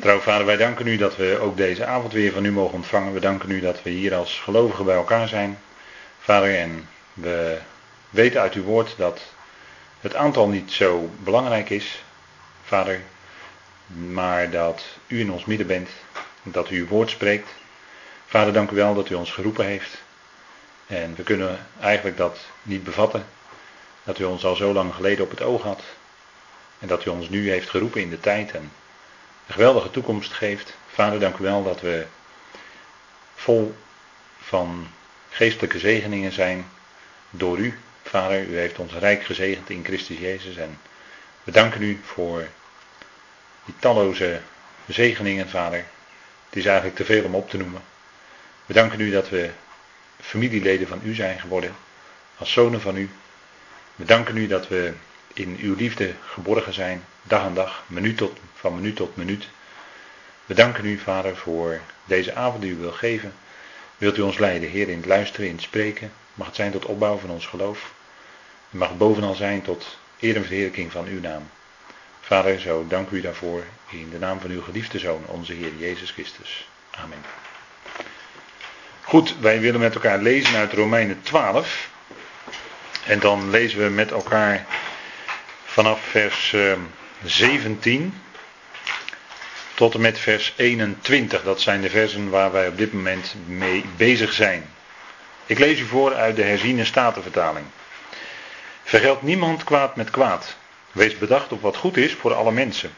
Trouw vader, wij danken u dat we ook deze avond weer van u mogen ontvangen. We danken u dat we hier als gelovigen bij elkaar zijn. Vader, en we weten uit uw woord dat het aantal niet zo belangrijk is, vader, maar dat u in ons midden bent, dat u uw woord spreekt. Vader, dank u wel dat u ons geroepen heeft. En we kunnen eigenlijk dat niet bevatten, dat u ons al zo lang geleden op het oog had. En dat u ons nu heeft geroepen in de tijd en een geweldige toekomst geeft. Vader, dank u wel dat we vol van geestelijke zegeningen zijn door u. Vader, u heeft ons rijk gezegend in Christus Jezus en we danken u voor die talloze zegeningen, Vader. Het is eigenlijk te veel om op te noemen. We danken u dat we familieleden van u zijn geworden, als zonen van u. We danken u dat we in uw liefde geborgen zijn, dag aan dag, minuut tot, van minuut tot minuut. We danken u, Vader, voor deze avond die u wil geven. Wilt u ons leiden, Heer, in het luisteren, in het spreken. Mag het zijn tot opbouw van ons geloof. Het mag bovenal zijn tot eer en verheerlijking van uw naam. Vader, zo dank u daarvoor in de naam van uw geliefde Zoon, onze Heer Jezus Christus. Amen. Goed, wij willen met elkaar lezen uit Romeinen 12. En dan lezen we met elkaar vanaf vers 17 ehm, tot en met vers 21. Dat zijn de versen waar wij op dit moment mee bezig zijn. Ik lees u voor uit de herziene statenvertaling. Vergeld niemand kwaad met kwaad. Wees bedacht op wat goed is voor alle mensen.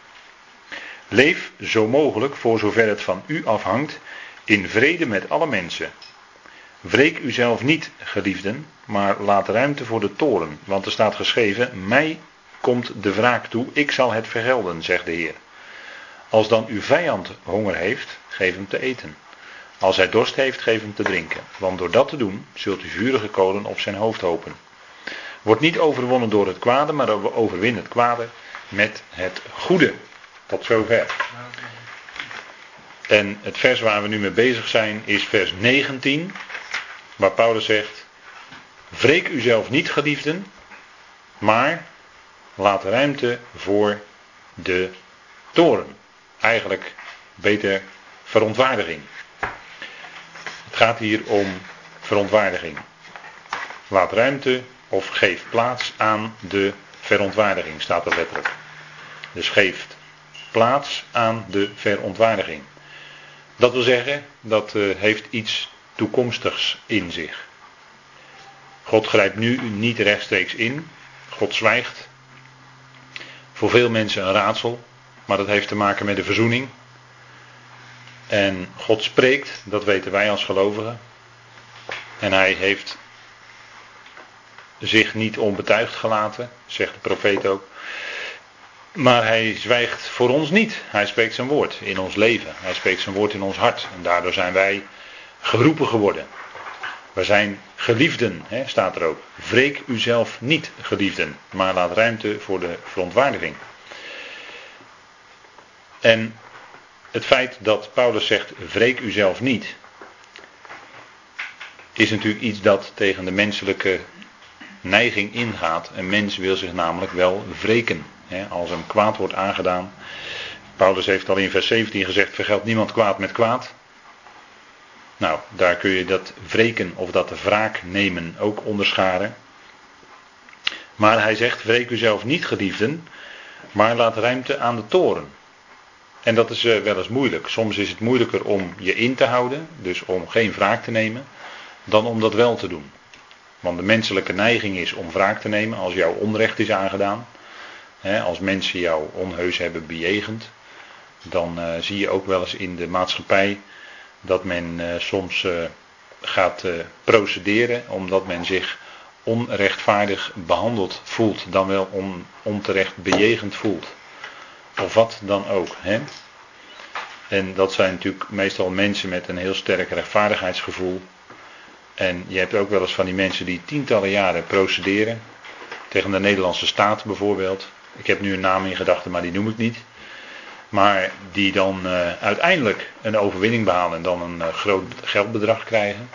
Leef zo mogelijk, voor zover het van u afhangt, in vrede met alle mensen. Wreek uzelf niet, geliefden, maar laat ruimte voor de toren, want er staat geschreven: Mij komt de wraak toe, ik zal het vergelden, zegt de Heer. Als dan uw vijand honger heeft, geef hem te eten. Als hij dorst heeft, geef hem te drinken. Want door dat te doen, zult u vurige kolen op zijn hoofd hopen. Wordt niet overwonnen door het kwade, maar overwin het kwade met het goede. Tot zover. En het vers waar we nu mee bezig zijn is vers 19, waar Paulus zegt: Wreek uzelf niet, geliefden, maar laat ruimte voor de toren. Eigenlijk beter verontwaardiging. Het gaat hier om verontwaardiging. Laat ruimte of geef plaats aan de verontwaardiging, staat er letterlijk. Dus geeft plaats aan de verontwaardiging. Dat wil zeggen, dat uh, heeft iets toekomstigs in zich. God grijpt nu niet rechtstreeks in. God zwijgt. Voor veel mensen een raadsel, maar dat heeft te maken met de verzoening. En God spreekt, dat weten wij als gelovigen. En hij heeft zich niet onbetuigd gelaten, zegt de profeet ook. Maar hij zwijgt voor ons niet. Hij spreekt zijn woord in ons leven. Hij spreekt zijn woord in ons hart. En daardoor zijn wij geroepen geworden. We zijn geliefden, hè, staat er ook. Wreek uzelf niet, geliefden, maar laat ruimte voor de verontwaardiging. En het feit dat Paulus zegt: wreek uzelf niet, is natuurlijk iets dat tegen de menselijke neiging ingaat. Een mens wil zich namelijk wel wreken. Hè, als hem kwaad wordt aangedaan. Paulus heeft al in vers 17 gezegd: vergeld niemand kwaad met kwaad. Nou, daar kun je dat wreken of dat wraak nemen ook onderscharen. Maar hij zegt: wreek u zelf niet, geliefden, maar laat ruimte aan de toren. En dat is uh, wel eens moeilijk. Soms is het moeilijker om je in te houden, dus om geen wraak te nemen, dan om dat wel te doen. Want de menselijke neiging is om wraak te nemen als jouw onrecht is aangedaan. als mensen jou onheus hebben bejegend, dan uh, zie je ook wel eens in de maatschappij dat men uh, soms uh, gaat procederen omdat men zich onrechtvaardig behandeld voelt, dan wel on, onterecht bejegend voelt. Of wat dan ook. Hè? En dat zijn natuurlijk meestal mensen met een heel sterk rechtvaardigheidsgevoel. En je hebt ook wel eens van die mensen die tientallen jaren procederen. Tegen de Nederlandse staat bijvoorbeeld. Ik heb nu een naam in gedachten, maar die noem ik niet. Maar die dan uh, uiteindelijk een overwinning behalen en dan een uh, groot geldbedrag krijgen.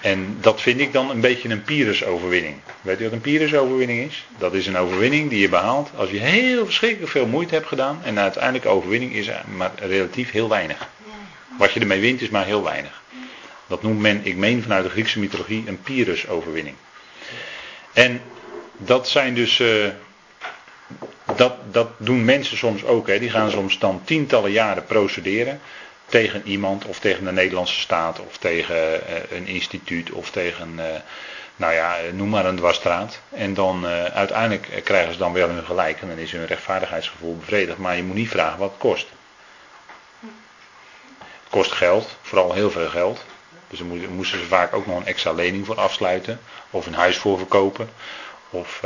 En dat vind ik dan een beetje een Pyrrhus-overwinning. Weet u wat een Pyrrhus-overwinning is? Dat is een overwinning die je behaalt als je heel verschrikkelijk veel moeite hebt gedaan. En uiteindelijk overwinning is maar relatief heel weinig. Wat je ermee wint is maar heel weinig. Dat noemt men, ik meen vanuit de Griekse mythologie, een Pyrrhus-overwinning. En dat zijn dus. Dat, dat doen mensen soms ook. Hè. Die gaan soms dan tientallen jaren procederen tegen iemand of tegen de Nederlandse staat of tegen eh, een instituut of tegen, uh, nou ja, noem maar een dwarsstraat. En dan uiteindelijk krijgen ze dan wel hun gelijk en dan is hun rechtvaardigheidsgevoel bevredigd. Maar je moet niet vragen wat het kost. Het kost geld, vooral heel veel geld. Dus daar moesten ze vaak ook nog een extra lening voor afsluiten of een huis voor verkopen. Of,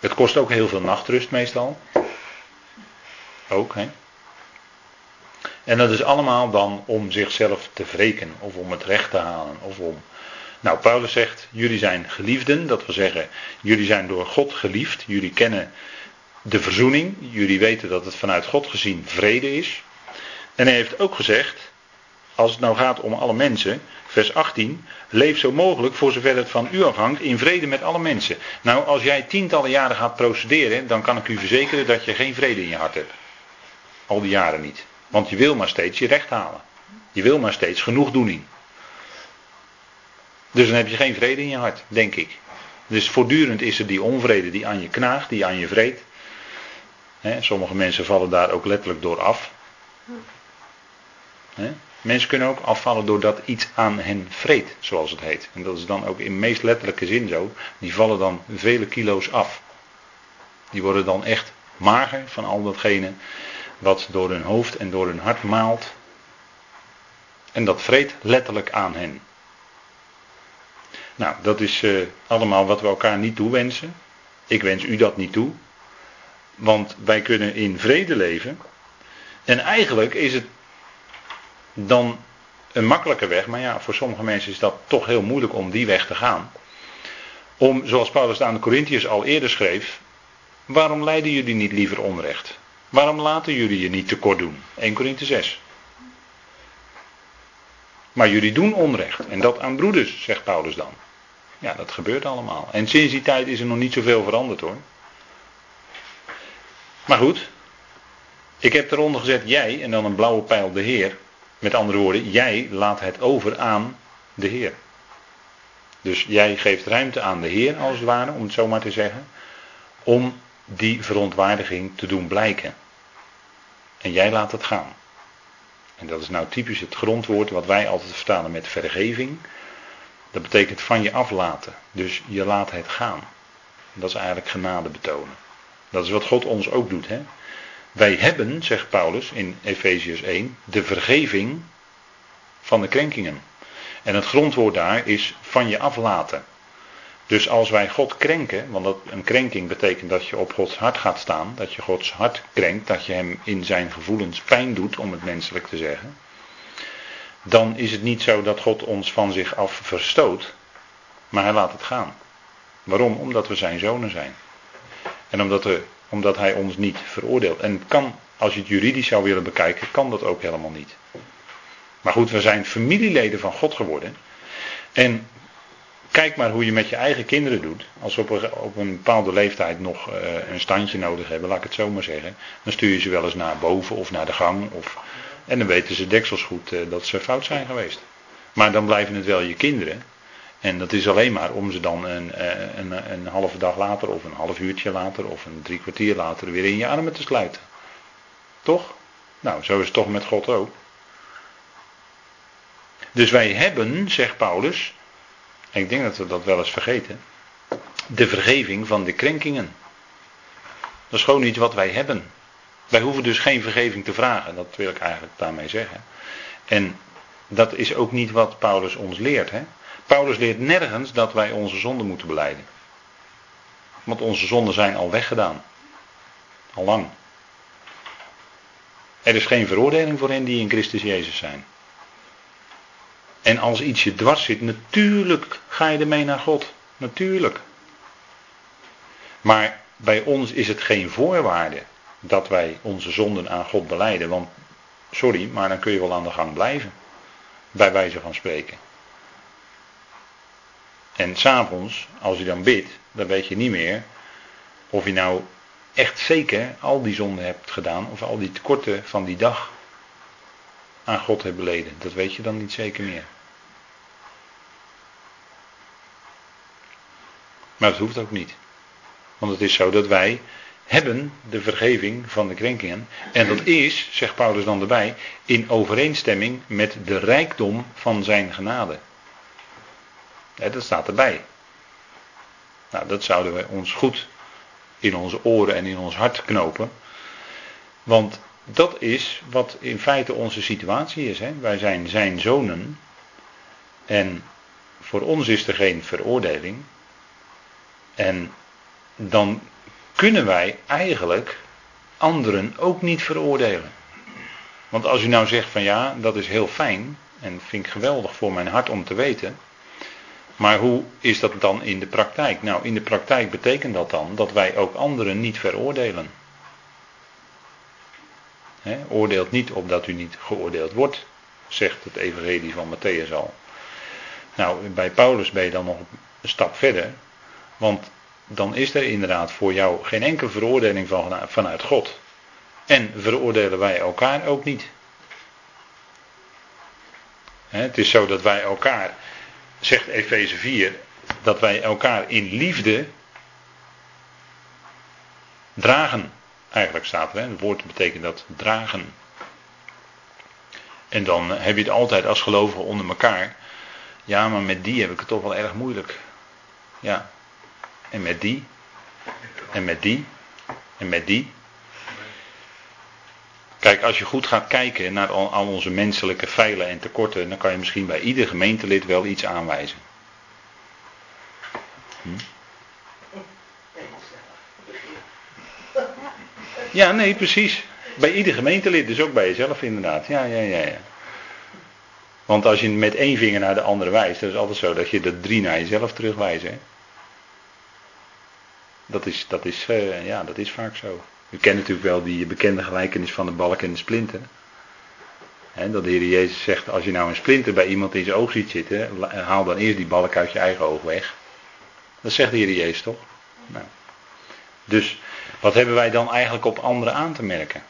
het kost ook heel veel nachtrust meestal. Ook, hè. En dat is allemaal dan om zichzelf te wreken of om het recht te halen of om. Nou, Paulus zegt: jullie zijn geliefden, dat wil zeggen, jullie zijn door God geliefd, jullie kennen de verzoening, jullie weten dat het vanuit God gezien vrede is. En hij heeft ook gezegd, als het nou gaat om alle mensen, vers 18, leef zo mogelijk voor zover het van u afhangt in vrede met alle mensen. Nou, als jij tientallen jaren gaat procederen, dan kan ik u verzekeren dat je geen vrede in je hart hebt. Al die jaren niet. Want je wil maar steeds je recht halen. Je wil maar steeds genoegdoening. Dus dan heb je geen vrede in je hart, denk ik. Dus voortdurend is er die onvrede die aan je knaagt, die aan je vreet. sommige mensen vallen daar ook letterlijk door af. Mensen kunnen ook afvallen doordat iets aan hen vreet, zoals het heet. En dat is dan ook in meest letterlijke zin zo. Die vallen dan vele kilo's af. Die worden dan echt mager van al datgene wat door hun hoofd en door hun hart maalt. En dat vreet letterlijk aan hen. Nou, dat is uh, allemaal wat we elkaar niet toewensen. Ik wens u dat niet toe. Want wij kunnen in vrede leven. En eigenlijk is het dan een makkelijke weg. Maar ja, voor sommige mensen is dat toch heel moeilijk om die weg te gaan. Om, zoals Paulus aan de Corinthiërs al eerder schreef. Waarom lijden jullie niet liever onrecht? Waarom laten jullie je niet tekort doen? 1 Korinthe 6. Maar jullie doen onrecht. En dat aan broeders, zegt Paulus dan. Ja, dat gebeurt allemaal. En sinds die tijd is er nog niet zoveel veranderd hoor. Maar goed. Ik heb eronder gezet jij en dan een blauwe pijl de Heer. Met andere woorden, jij laat het over aan de Heer. Dus jij geeft ruimte aan de Heer als het ware, om het zo maar te zeggen. Om die verontwaardiging te doen blijken. En jij laat het gaan. En dat is nou typisch het grondwoord wat wij altijd vertalen met vergeving. Dat betekent van je aflaten. Dus je laat het gaan. Dat is eigenlijk genade betonen. Dat is wat God ons ook doet. Hè? Wij hebben, zegt Paulus in Efeziërs 1, de vergeving van de krenkingen. En het grondwoord daar is van je aflaten. Dus als wij God krenken, want een krenking betekent dat je op Gods hart gaat staan, dat je Gods hart krenkt, dat je hem in zijn gevoelens pijn doet, om het menselijk te zeggen, dan is het niet zo dat God ons van zich af verstoot, maar hij laat het gaan. Waarom? Omdat we zijn zonen zijn. En omdat, we, omdat hij ons niet veroordeelt. En kan, als je het juridisch zou willen bekijken, kan dat ook helemaal niet. Maar goed, we zijn familieleden van God geworden. En Kijk maar hoe je met je eigen kinderen doet. Als ze op een, op een bepaalde leeftijd nog uh, een standje nodig hebben, laat ik het zo maar zeggen. Dan stuur je ze wel eens naar boven of naar de gang. Of, en dan weten ze deksels goed uh, dat ze fout zijn geweest. Maar dan blijven het wel je kinderen. En dat is alleen maar om ze dan een, uh, een, een halve dag later of een half uurtje later of een drie kwartier later weer in je armen te sluiten. Toch? Nou, zo is het toch met God ook. Dus wij hebben, zegt Paulus, en ik denk dat we dat wel eens vergeten. De vergeving van de krenkingen. Dat is gewoon iets wat wij hebben. Wij hoeven dus geen vergeving te vragen, dat wil ik eigenlijk daarmee zeggen. En dat is ook niet wat Paulus ons leert. Hè? Paulus leert nergens dat wij onze zonden moeten beleiden. Want onze zonden zijn al weggedaan. Al lang. Er is geen veroordeling voor hen die in Christus Jezus zijn. En als iets je dwars zit, natuurlijk ga je ermee naar God. Natuurlijk. Maar bij ons is het geen voorwaarde dat wij onze zonden aan God beleiden. Want, sorry, maar dan kun je wel aan de gang blijven. Bij wijze van spreken. En s'avonds, als je dan bidt, dan weet je niet meer of je nou echt zeker al die zonden hebt gedaan of al die tekorten van die dag aan God hebt beleden. Dat weet je dan niet zeker meer. Maar dat hoeft ook niet. Want het is zo dat wij hebben de vergeving van de krenkingen. En dat is, zegt Paulus dan erbij, in overeenstemming met de rijkdom van zijn genade. Dat staat erbij. Nou, dat zouden we ons goed in onze oren en in ons hart knopen. Want dat is wat in feite onze situatie is. Hè? Wij zijn zijn zonen. En voor ons is er geen veroordeling. En dan kunnen wij eigenlijk anderen ook niet veroordelen. Want als u nou zegt van ja, dat is heel fijn en vind ik geweldig voor mijn hart om te weten. Maar hoe is dat dan in de praktijk? Nou, in de praktijk betekent dat dan dat wij ook anderen niet veroordelen. oordeelt niet opdat u niet geoordeeld wordt, zegt het evangelie van Matthäus al. Nou, bij Paulus ben je dan nog een stap verder. Want dan is er inderdaad voor jou geen enkele veroordeling van, vanuit God. En veroordelen wij elkaar ook niet. het is zo dat wij elkaar, zegt Efeze 4, dat wij elkaar in liefde dragen. Eigenlijk staat er, hè? het woord betekent dat dragen. En dan heb je het altijd als gelovigen onder elkaar. Ja, maar met die heb ik het toch wel erg moeilijk. Ja, en met die. En met die. En met die. Kijk, als je goed gaat kijken naar al, onze menselijke feilen en tekorten, dan kan je misschien bij ieder gemeentelid wel iets aanwijzen. Hm? Ja, nee, precies. Bij ieder gemeentelid, dus ook bij jezelf inderdaad. Ja, ja, ja, ja. Want als je met één vinger naar de andere wijst, dan is het altijd zo dat je de drie naar jezelf terugwijst. Hè? Dat is, dat is, uh, ja, dat is vaak zo. U kent natuurlijk wel die bekende gelijkenis van de balk en de splinter. dat de Heer Jezus zegt, als je nou een splinter bij iemand in zijn oog ziet zitten, haal dan eerst die balk uit je eigen oog weg. Dat zegt de Heer Jezus toch? Nou. Dus wat hebben wij dan eigenlijk op anderen aan te merken?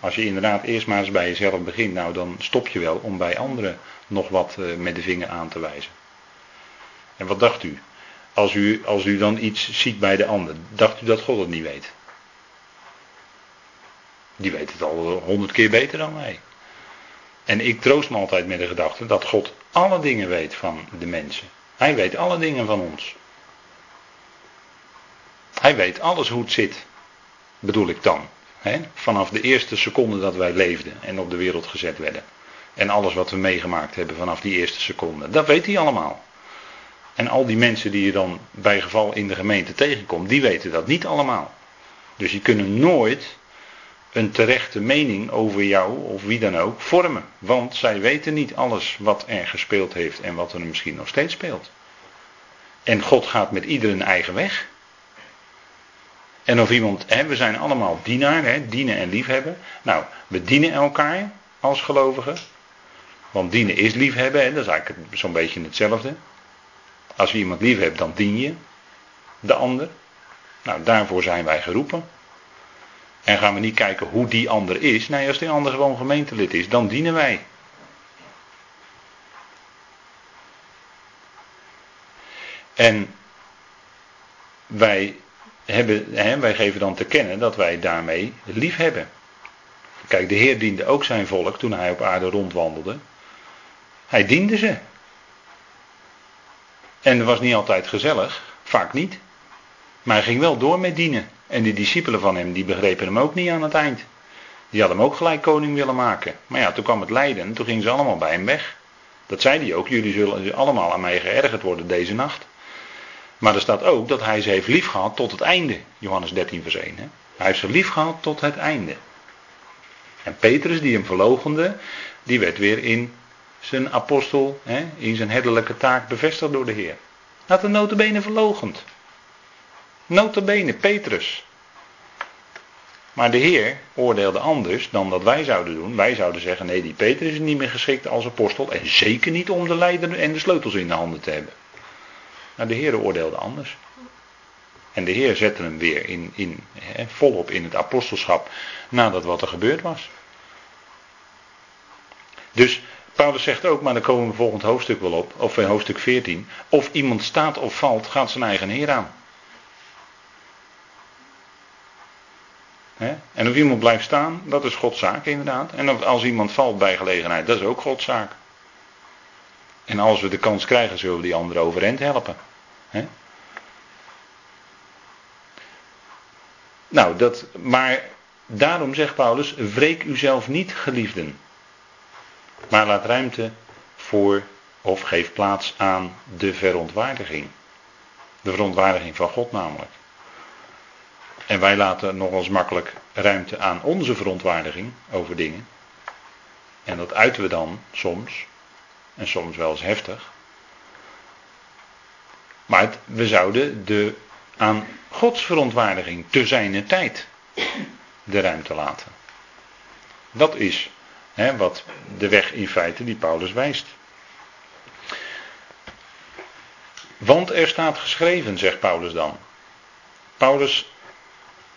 als je inderdaad eerst maar eens bij jezelf begint, nou dan stop je wel om bij anderen nog wat uh, met de vinger aan te wijzen. En wat dacht u? Als u, als u dan iets ziet bij de ander, dacht u dat God het niet weet? Die weet het al honderd keer beter dan wij. En ik troost me altijd met de gedachte dat God alle dingen weet van de mensen. Hij weet alle dingen van ons. Hij weet alles hoe het zit, bedoel ik dan. Vanaf de eerste seconde dat wij leefden en op de wereld gezet werden. En alles wat we meegemaakt hebben vanaf die eerste seconde. Dat weet hij allemaal. En al die mensen die je dan bij geval in de gemeente tegenkomt, die weten dat niet allemaal. Dus die kunnen nooit een terechte mening over jou of wie dan ook vormen. Want zij weten niet alles wat er gespeeld heeft en wat er misschien nog steeds speelt. En God gaat met ieder een eigen weg. En of iemand, hè, we zijn allemaal dienaar, hè, dienen en liefhebben. Nou, we dienen elkaar als gelovigen. Want dienen is liefhebben, hè, dat is eigenlijk zo'n beetje hetzelfde. Als je iemand lief hebt, dan dien je de ander. Nou, daarvoor zijn wij geroepen. En gaan we niet kijken hoe die ander is. Nee, als die ander gewoon gemeentelid is, dan dienen wij. En wij, hebben, hè, wij geven dan te kennen dat wij daarmee lief hebben. Kijk, de Heer diende ook zijn volk toen hij op aarde rondwandelde. Hij diende ze. En het was niet altijd gezellig, vaak niet. Maar hij ging wel door met dienen. En de discipelen van hem, die begrepen hem ook niet aan het eind. Die hadden hem ook gelijk koning willen maken. Maar ja, toen kwam het lijden en toen gingen ze allemaal bij hem weg. Dat zei hij ook, jullie zullen allemaal aan mij geërgerd worden deze nacht. Maar er staat ook dat hij ze heeft lief gehad tot het einde. Johannes 13 vers 1. Hè? Hij heeft ze lief gehad tot het einde. En Petrus die hem verlogende, die werd weer in zijn apostel hè, in zijn herderlijke taak bevestigd door de Heer. Had de notabene verlogend. Notabene, Petrus. Maar de Heer oordeelde anders dan dat wij zouden doen. Wij zouden zeggen, nee, die Petrus is niet meer geschikt als apostel. En zeker niet om de leider en de sleutels in de handen te hebben. Maar de Heer oordeelde anders. En de Heer zette hem weer in, in, volop in het apostelschap nadat wat er gebeurd was. Dus Paulus zegt ook, maar dan komen we volgend hoofdstuk wel op, of in hoofdstuk 14. Of iemand staat of valt, gaat zijn eigen Heer aan. En of iemand blijft staan, dat is Gods zaak inderdaad. En als iemand valt bij gelegenheid, dat is ook Gods zaak. En als we de kans krijgen, zullen we die anderen overeind helpen. Nou, dat, maar daarom zegt Paulus, wreek uzelf niet, geliefden. Maar laat ruimte voor of geef plaats aan de verontwaardiging. De verontwaardiging van God namelijk. En wij laten nogal makkelijk ruimte aan onze verontwaardiging over dingen. En dat uiten we dan soms, en soms wel eens heftig. Maar we zouden de, aan Gods verontwaardiging te zijne tijd de ruimte laten. Dat is hè, wat de weg in feite die Paulus wijst. Want er staat geschreven, zegt Paulus dan. Paulus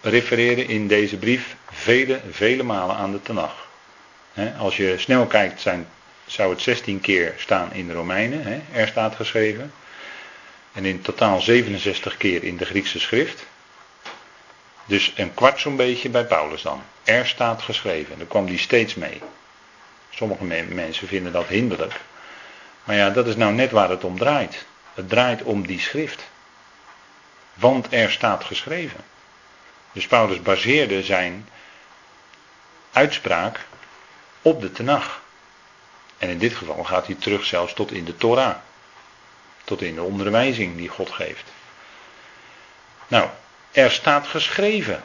refereerde in deze brief vele, vele malen aan de Tenach. als je snel kijkt, zijn, zou het 16 keer staan in de Romeinen, er staat geschreven. En in totaal 67 keer in de Griekse schrift. Dus een kwart zo'n beetje bij Paulus dan. Er staat geschreven. Daar kwam die steeds mee. Sommige mensen vinden dat hinderlijk. Maar ja, dat is nou net waar het om draait. Het draait om die schrift. Want er staat geschreven. Dus Paulus baseerde zijn uitspraak op de Tenach. En in dit geval gaat hij terug zelfs tot in de Torah. Tot in de onderwijzing die God geeft. Nou, er staat geschreven.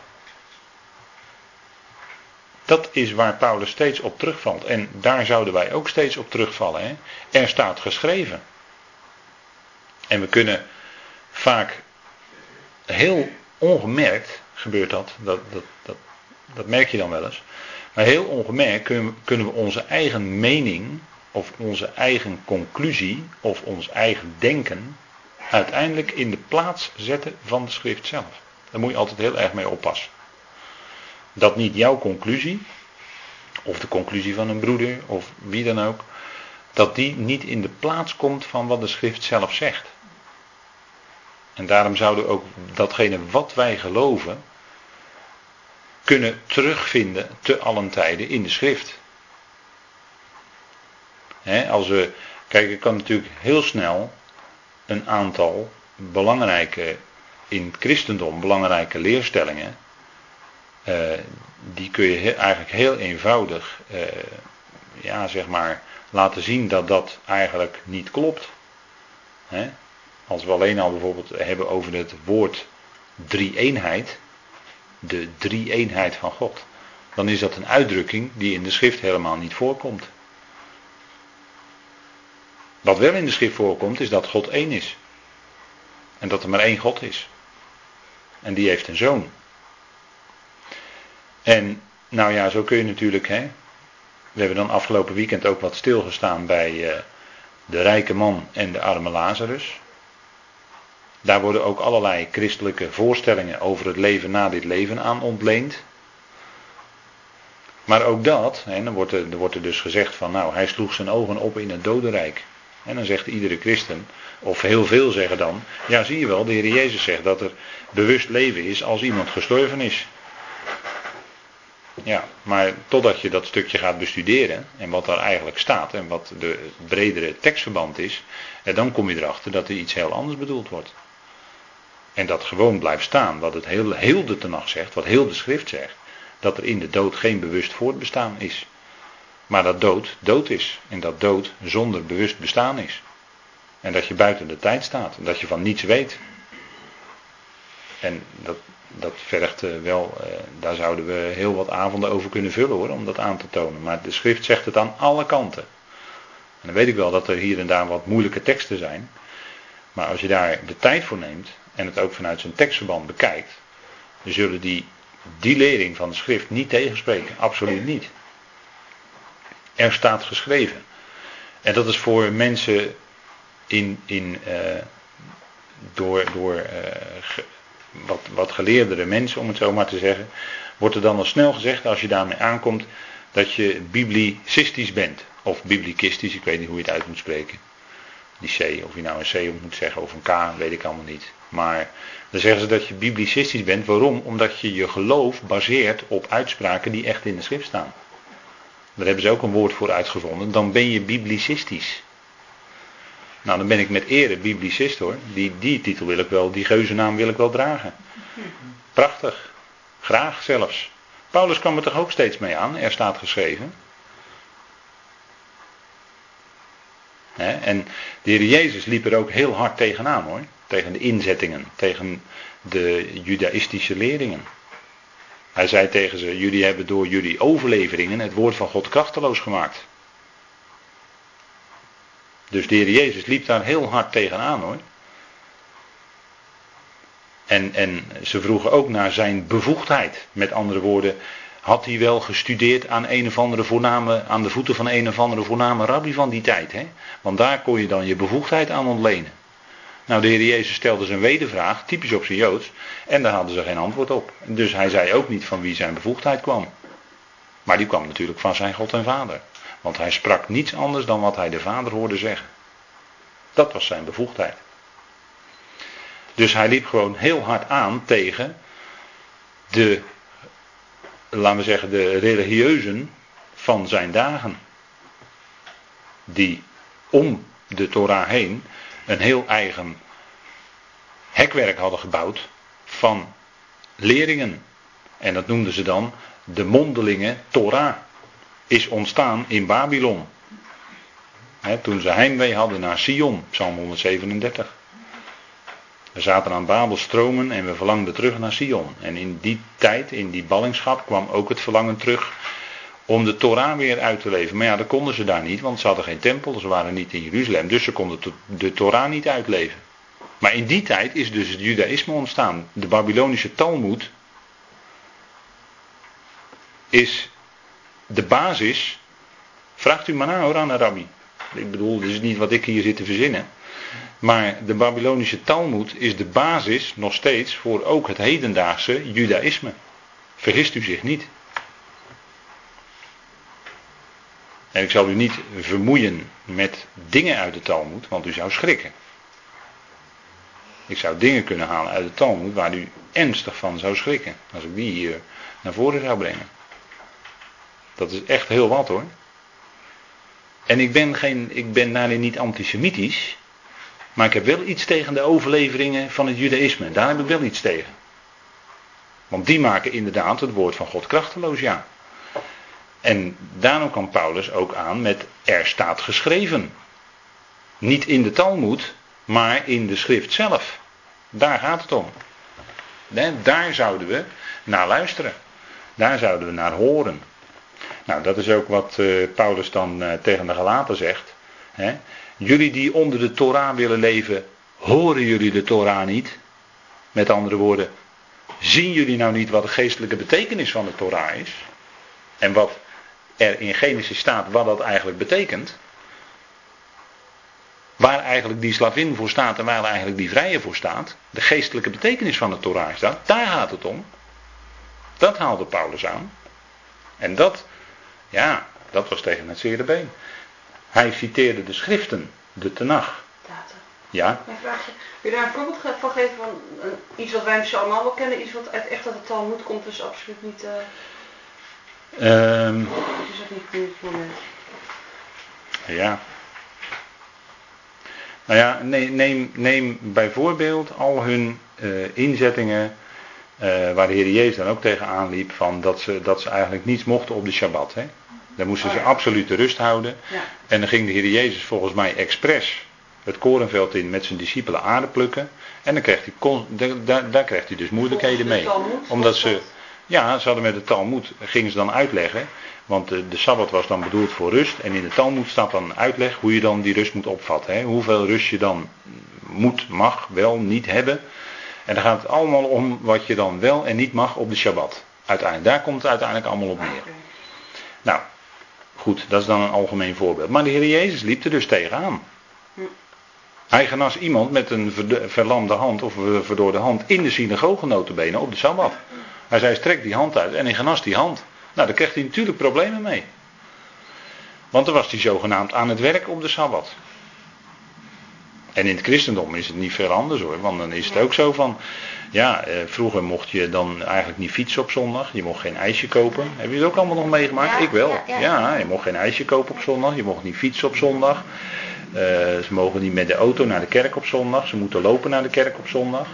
Dat is waar Paulus steeds op terugvalt. En daar zouden wij ook steeds op terugvallen. Hè? Er staat geschreven. En we kunnen vaak heel ongemerkt gebeurt dat. Dat, dat, dat. merk je dan wel eens. Maar heel ongemerkt kunnen we onze eigen mening of onze eigen conclusie of ons eigen denken uiteindelijk in de plaats zetten van de schrift zelf. Daar moet je altijd heel erg mee oppassen. Dat niet jouw conclusie, of de conclusie van een broeder, of wie dan ook, dat die niet in de plaats komt van wat de schrift zelf zegt. En daarom zouden ook datgene wat wij geloven, kunnen terugvinden te allen tijden in de schrift. als we, kijk, kan natuurlijk heel snel een aantal belangrijke, in het christendom belangrijke leerstellingen, uh, die kun je eigenlijk heel eenvoudig, uh, ja, zeg maar, laten zien dat dat eigenlijk niet klopt. Als we alleen al bijvoorbeeld hebben over het woord drie-eenheid, de drie-eenheid van God, dan is dat een uitdrukking die in de schrift helemaal niet voorkomt. Wat wel in de schrift voorkomt, is dat God één is. En dat er maar één God is. En die heeft een zoon. En nou ja, zo kun je natuurlijk, hè. We hebben dan afgelopen weekend ook wat stilgestaan bij uh, de rijke man en de arme Lazarus. Daar worden ook allerlei christelijke voorstellingen over het leven na dit leven aan ontleend. Maar ook dat, hè, dan wordt er, wordt er dus gezegd van nou, hij sloeg zijn ogen op in het dodenrijk. En dan zegt iedere christen, of heel veel zeggen dan, ja zie je wel, de Heer Jezus zegt dat er bewust leven is als iemand gestorven is. Ja, maar totdat je dat stukje gaat bestuderen en wat daar eigenlijk staat en wat de bredere tekstverband is, dan kom je erachter dat er iets heel anders bedoeld wordt. En dat gewoon blijft staan, wat het heel, heel de tenag zegt, wat heel de schrift zegt. Dat er in de dood geen bewust voortbestaan is. Maar dat dood dood is. En dat dood zonder bewust bestaan is. En dat je buiten de tijd staat. En dat je van niets weet. En dat, dat vergt eh, wel, eh, daar zouden we heel wat avonden over kunnen vullen hoor, om dat aan te tonen. Maar de schrift zegt het aan alle kanten. En dan weet ik wel dat er hier en daar wat moeilijke teksten zijn. Maar als je daar de tijd voor neemt, en het ook vanuit zijn tekstverband bekijkt, zullen die die lering van de schrift niet tegenspreken. Absoluut niet. Er staat geschreven. En dat is voor mensen in, in uh, door, door uh, wat, wat geleerdere mensen, om het zo maar te zeggen, wordt er dan al snel gezegd als je daarmee aankomt dat je biblicistisch bent. Of biblicistisch, ik weet niet hoe je het uit moet spreken. Die C, of je nou een C moet zeggen of een K, weet ik allemaal niet. Maar dan zeggen ze dat je biblicistisch bent. Waarom? Omdat je je geloof baseert op uitspraken die echt in de schrift staan. Daar hebben ze ook een woord voor uitgevonden. Dan ben je biblicistisch. Nou, dan ben ik met ere biblicist hoor. Die, die titel wil ik wel, die geuzennaam wil ik wel dragen. Prachtig. Graag zelfs. Paulus kwam er toch ook steeds mee aan, er staat geschreven. En de Heer Jezus liep er ook heel hard tegenaan hoor. Tegen de inzettingen, tegen de judaïstische leringen. Hij zei tegen ze: Jullie hebben door jullie overleveringen het woord van God krachteloos gemaakt. Dus de Heer Jezus liep daar heel hard tegenaan hoor. En, en ze vroegen ook naar zijn bevoegdheid. Met andere woorden, had hij wel gestudeerd aan een of andere voorname, aan de voeten van een of andere voorname rabbi van die tijd. Hè? Want daar kon je dan je bevoegdheid aan ontlenen. Nou, de Heer Jezus stelde zijn wedervraag, typisch op zijn Joods, en daar hadden ze geen antwoord op. Dus hij zei ook niet van wie zijn bevoegdheid kwam. Maar die kwam natuurlijk van zijn God en Vader. Want hij sprak niets anders dan wat hij de Vader hoorde zeggen. Dat was zijn bevoegdheid. Dus hij liep gewoon heel hard aan tegen de, laten we zeggen, de religieuzen van zijn dagen. Die om de Torah heen een heel eigen hekwerk hadden gebouwd van leringen. En dat noemden ze dan de mondelinge Torah. Is ontstaan in Babylon. toen ze heimwee hadden naar Sion, Psalm 137. We zaten aan Babel stromen en we verlangden terug naar Sion. En in die tijd, in die ballingschap, kwam ook het verlangen terug om de Torah weer uit te leven. Maar ja, dat konden ze daar niet, want ze hadden geen tempel, ze waren niet in Jeruzalem, dus ze konden de Torah niet uitleven. Maar in die tijd is dus het judaïsme ontstaan. De Babylonische Talmud is de basis. Vraagt u maar na hoor aan Rabbi. Ik bedoel, dit is niet wat ik hier zit te verzinnen. Maar de Babylonische Talmud is de basis nog steeds voor ook het hedendaagse judaïsme. Vergist u zich niet. En ik zal u niet vermoeien met dingen uit de Talmud, want u zou schrikken. Ik zou dingen kunnen halen uit de Talmud waar u ernstig van zou schrikken. Als ik die hier naar voren zou brengen. Dat is echt heel wat hoor. En ik ben, geen, ik ben daarin niet antisemitisch. Maar ik heb wel iets tegen de overleveringen van het judaïsme. Daar heb ik wel iets tegen. Want die maken inderdaad het woord van God krachteloos, ja. En daarom kan Paulus ook aan met er staat geschreven. Niet in de Talmud, maar in de schrift zelf. Daar gaat het om. Daar zouden we naar luisteren. Daar zouden we naar horen. Nou, dat is ook wat uh, Paulus dan uh, tegen de Galaten zegt. Jullie die onder de Torah willen leven, horen jullie de Torah niet? Met andere woorden, zien jullie nou niet wat de geestelijke betekenis van de Torah is? En wat er in Genesis staat, wat dat eigenlijk betekent? Waar eigenlijk die slavin voor staat en waar eigenlijk die vrije voor staat. De geestelijke betekenis van de Torah is dat. Daar gaat het om. Dat haalde Paulus aan. En dat, ja, dat was tegen het zere been. Hij citeerde de schriften, de Tenach. Ja. Mijn vraagje. Kun je daar een voorbeeld van geven van iets wat wij misschien allemaal wel kennen, iets wat uit echt uit de Talmud komt, dus absoluut niet. Uh... Um, is dat niet het moment? Ja. Nou ja, neem, neem, neem bijvoorbeeld al hun uh, inzettingen, uh, waar de Heer Jezus dan ook tegenaan liep, van dat ze, dat ze eigenlijk niets mochten op de Shabbat. Hè? Daar moesten ze absoluut de rust houden. Ja. En dan ging de Heer Jezus volgens mij expres het korenveld in met zijn discipelen aarde plukken. En dan krijgt hij, daar, daar krijgt hij dus moeilijkheden mee. Omdat ze, ja, ze hadden met de Talmud, gingen ze dan uitleggen. Want de, de Sabbat was dan bedoeld voor rust. En in de Talmud staat dan uitleg hoe je dan die rust moet opvatten. Hè? Hoeveel rust je dan moet, mag, wel, niet hebben. En dan gaat het allemaal om wat je dan wel en niet mag op de Shabbat. Uiteindelijk, daar komt het uiteindelijk allemaal op neer. Nou, Goed, dat is dan een algemeen voorbeeld. Maar de Heer Jezus liep er dus tegenaan. Hij genas iemand met een verlamde hand of verdorde hand in de synagoge notabene op de Sabbat. Hij zei strek die hand uit en hij genas die hand. Nou, daar kreeg hij natuurlijk problemen mee. Want dan was hij zogenaamd aan het werk op de Sabbat. En in het christendom is het niet veel anders hoor. Want dan is het ook zo van. Ja, eh, vroeger mocht je dan eigenlijk niet fietsen op zondag. Je mocht geen ijsje kopen. Heb je het ook allemaal nog meegemaakt? Ik wel. Ja, je mocht geen ijsje kopen op zondag. Je mocht niet fietsen op zondag. Eh, ze mogen niet met de auto naar de kerk op zondag. Ze moeten lopen naar de kerk op zondag.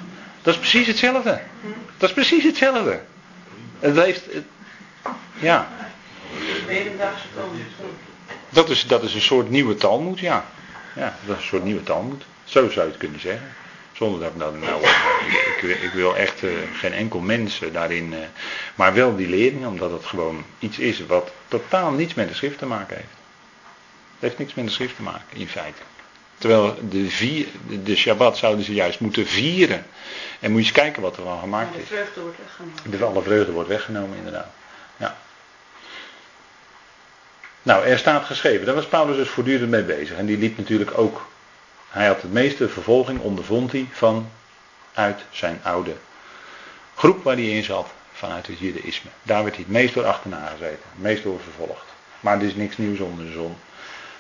Dat is precies hetzelfde. Dat is precies hetzelfde. Het heeft. ja. Dat is, dat is een soort nieuwe talmoed, ja. Ja, dat is een soort nieuwe talmoed. Zo zou je het kunnen zeggen. Zonder dat ik nou, nou ik, ik, wil echt uh, geen enkel mens daarin, uh, maar wel die lering, omdat het gewoon iets is wat totaal niets met de schrift te maken heeft. Het heeft niks met de schrift te maken, in feite. Terwijl de, vier, de Shabbat zouden ze juist moeten vieren. En moet je eens kijken wat er van gemaakt is. De vreugde wordt weggenomen. De alle vreugde wordt weggenomen, inderdaad. Ja. Nou, er staat geschreven, daar was Paulus dus voortdurend mee bezig. En die liep natuurlijk ook, hij had het meeste vervolging, ondervond hij, van uit zijn oude groep waar hij in zat, vanuit het judaïsme. Daar werd hij het meest door achterna gezeten, het meest door vervolgd. Maar er is niks nieuws onder de zon.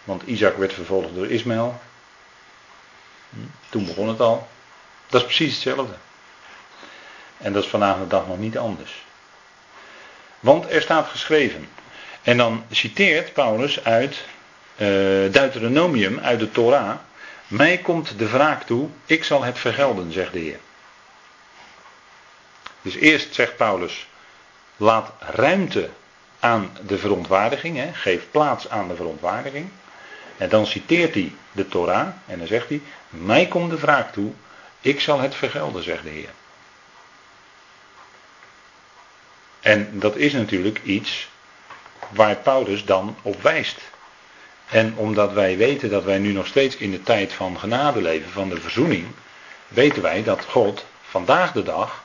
Want Isaac werd vervolgd door Ismaël. Hm, toen begon het al. Dat is precies hetzelfde. En dat is vandaag de dag nog niet anders. Want er staat geschreven, en dan citeert Paulus uit uh, Deuteronomium, uit de Torah. Mij komt de wraak toe, ik zal het vergelden, zegt de Heer. Dus eerst zegt Paulus, laat ruimte aan de verontwaardiging, hè, geef plaats aan de verontwaardiging. En dan citeert hij de Torah en dan zegt hij, mij komt de wraak toe, ik zal het vergelden, zegt de Heer. En dat is natuurlijk iets waar Paulus dan op wijst. En omdat wij weten dat wij nu nog steeds in de tijd van genade leven, van de verzoening, weten wij dat God vandaag de dag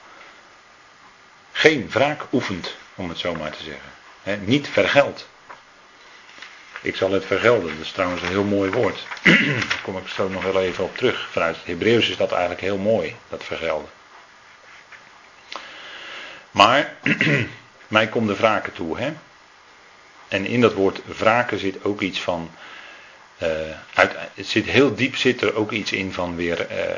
geen wraak oefent, om het zo maar te zeggen. niet vergeld. Ik zal het vergelden, dat is trouwens een heel mooi woord. Daar kom ik zo nog wel even op terug. Vanuit het Hebreeuws is dat eigenlijk heel mooi, dat vergelden. Maar, mij komt de wraken toe, hè. En in dat woord wraken zit ook iets van. Uh, uit, het zit heel diep zit er ook iets in van weer, uh,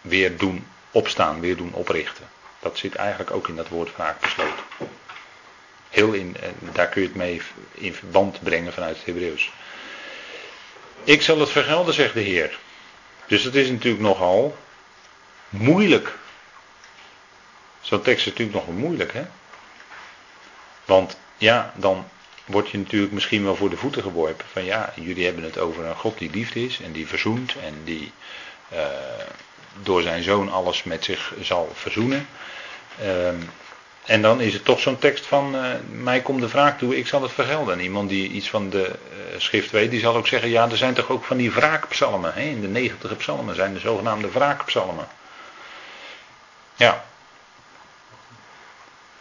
weer doen opstaan, weer doen oprichten. Dat zit eigenlijk ook in dat woord wraak besloten. Heel in, uh, daar kun je het mee in verband brengen vanuit het Hebreeuws. Ik zal het vergelden, zegt de Heer. Dus dat is natuurlijk nogal moeilijk. Zo'n tekst is natuurlijk nogal moeilijk, hè? Want ja, dan word je natuurlijk misschien wel voor de voeten geworpen. Van ja, jullie hebben het over een God die liefde is en die verzoent en die uh, door zijn zoon alles met zich zal verzoenen. Uh, en dan is het toch zo'n tekst van, uh, mij komt de vraag toe, ik zal het vergelden. En iemand die iets van de uh, schrift weet, die zal ook zeggen, ja, er zijn toch ook van die wraakpsalmen. Hè? In de negentige psalmen zijn de zogenaamde wraakpsalmen. Ja.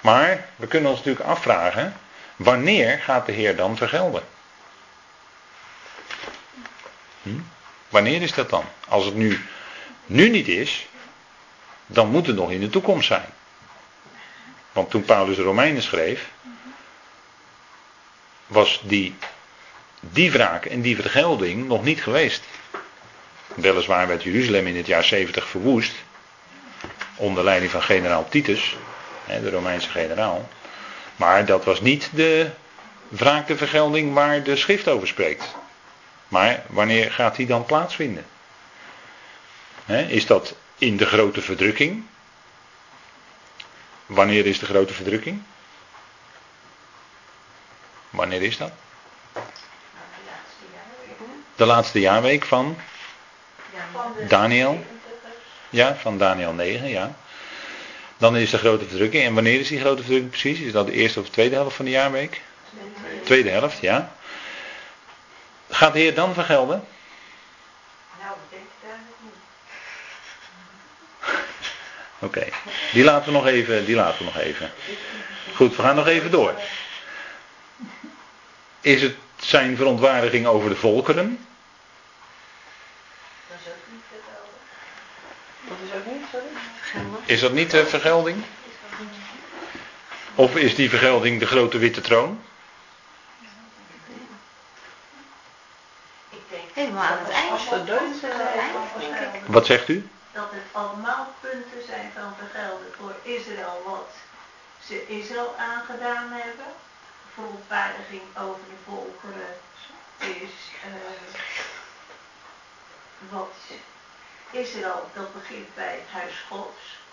Maar we kunnen ons natuurlijk afvragen, Wanneer gaat de Heer dan vergelden? Hm? Wanneer is dat dan? Als het nu, nu niet is, dan moet het nog in de toekomst zijn. Want toen Paulus de Romeinen schreef, was die, die wraak en die vergelding nog niet geweest. Weliswaar werd Jeruzalem in het jaar 70 verwoest, onder leiding van generaal Titus, de Romeinse generaal. Maar dat was niet de wraak, de vergelding waar de schrift over spreekt. Maar wanneer gaat die dan plaatsvinden? is dat in de grote verdrukking? Wanneer is de grote verdrukking? Wanneer is dat? De laatste jaarweek van Daniel. Ja, van Daniel 9, ja. Dan is de grote verdrukking. En wanneer is die grote verdrukking precies? Is dat de eerste of de tweede helft van de jaarweek? Tweede helft, ja. Gaat de Heer dan vergelden? Nou, ik denk het eigenlijk niet. Oké, die laten we nog even, die laten we nog even. Goed, we gaan nog even door. Is het zijn verontwaardiging over de volkeren? Is dat niet de vergelding? Of is die vergelding de grote witte troon? Ik denk helemaal aan het Wat zegt u? Dat het allemaal punten zijn van vergelden voor Israël wat ze Israël aangedaan hebben. Verontwaardiging over de volkeren is uh, wat Israël, dat begint bij het huis Gods.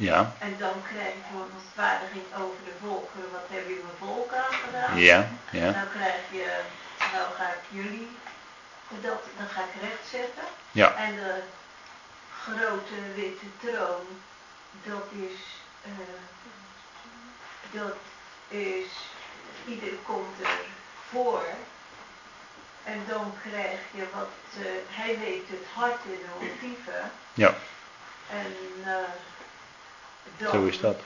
Ja. En dan krijg je verontwaardiging over de volkeren. Wat hebben jullie mijn volk aangedaan? Ja, ja. Dan krijg je, nou ga ik jullie, dat, dan ga ik rechtzetten. Ja. En de grote witte troon, dat is, uh, dat is, ieder komt er voor. En dan krijg je wat, uh, hij weet het hart en de motieven. Ja. En uh, Zo is dat.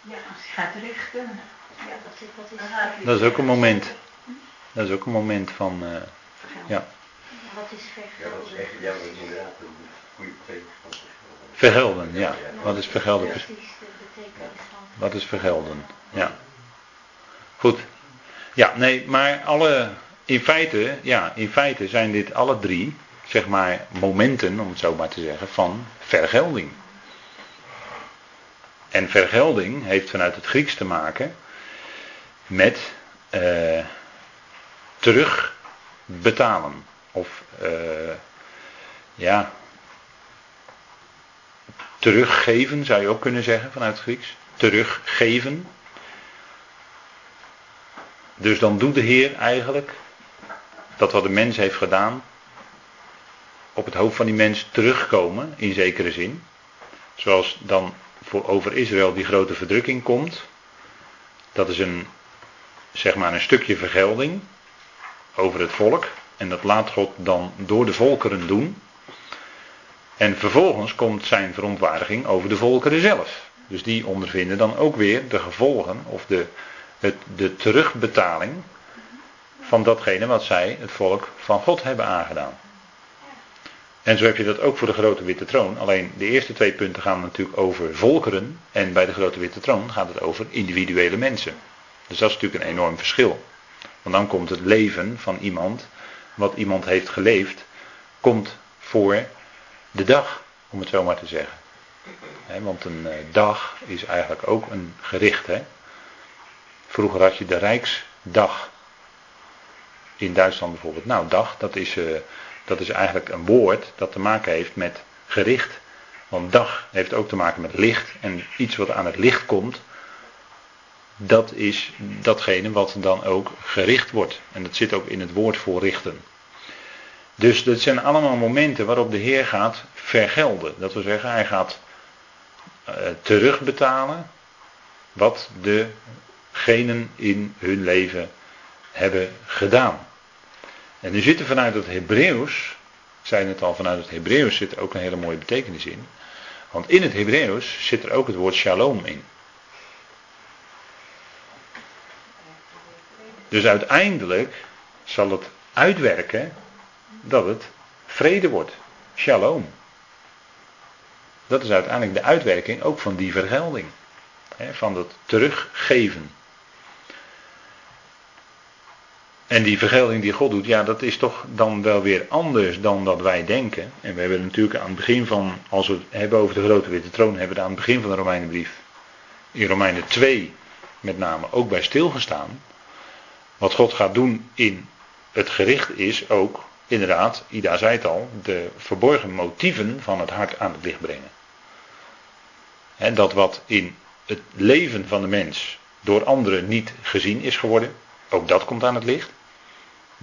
ja, als hij gaat richten. Ja, dat is, dat is, dat is ook een moment. Dat is ook een moment van, uh, ja. Wat is vergelden? Ja, dat is echt, ja, dat is inderdaad een goede betekenis van Vergelden, ja. Wat is vergelden? Precies de betekenis van. Wat is vergelden? Ja. Goed. Ja, nee, maar alle, in feite, ja, in feite zijn dit alle drie, zeg maar, momenten, om het zo maar te zeggen, van vergelding. En vergelding heeft vanuit het Grieks te maken met uh, terugbetalen. Of uh, ja, teruggeven zou je ook kunnen zeggen vanuit het Grieks. Teruggeven. Dus dan doet de Heer eigenlijk dat wat de mens heeft gedaan op het hoofd van die mens terugkomen in zekere zin. Zoals dan voor over Israël die grote verdrukking komt. Dat is een, zeg maar een stukje vergelding over het volk. En dat laat God dan door de volkeren doen. En vervolgens komt zijn verontwaardiging over de volkeren zelf. Dus die ondervinden dan ook weer de gevolgen of de, het, de terugbetaling van datgene wat zij, het volk van God, hebben aangedaan. En zo heb je dat ook voor de grote witte troon. Alleen de eerste twee punten gaan natuurlijk over volkeren. En bij de grote witte troon gaat het over individuele mensen. Dus dat is natuurlijk een enorm verschil. Want dan komt het leven van iemand, wat iemand heeft geleefd, komt voor de dag, om het zo maar te zeggen. want een dag is eigenlijk ook een gericht. Vroeger had je de Rijksdag. In Duitsland bijvoorbeeld. Nou, dag, dat is, uh, dat is eigenlijk een woord dat te maken heeft met gericht. Want dag heeft ook te maken met licht. En iets wat aan het licht komt, dat is datgene wat dan ook gericht wordt. En dat zit ook in het woord voor richten. Dus dat zijn allemaal momenten waarop de Heer gaat vergelden. Dat wil zeggen, hij gaat uh, terugbetalen wat degenen in hun leven hebben gedaan. En nu zit er vanuit het Hebreeuws, ik zei het al, vanuit het Hebreeuws zit er ook een hele mooie betekenis in. Want in het Hebreeuws zit er ook het woord shalom in. Dus uiteindelijk zal het uitwerken dat het vrede wordt. Shalom. Dat is uiteindelijk de uitwerking ook van die vergelding. Van het teruggeven. En die vergelding die God doet, ja, dat is toch dan wel weer anders dan dat wij denken. En we hebben natuurlijk aan het begin van, als we het hebben over de grote witte troon, hebben we aan het begin van de Romeinenbrief, in Romeinen 2 met name, ook bij stilgestaan. Wat God gaat doen in het gericht is ook, inderdaad, Ida zei het al, de verborgen motieven van het hart aan het licht brengen. En dat wat in het leven van de mens door anderen niet gezien is geworden, ook dat komt aan het licht.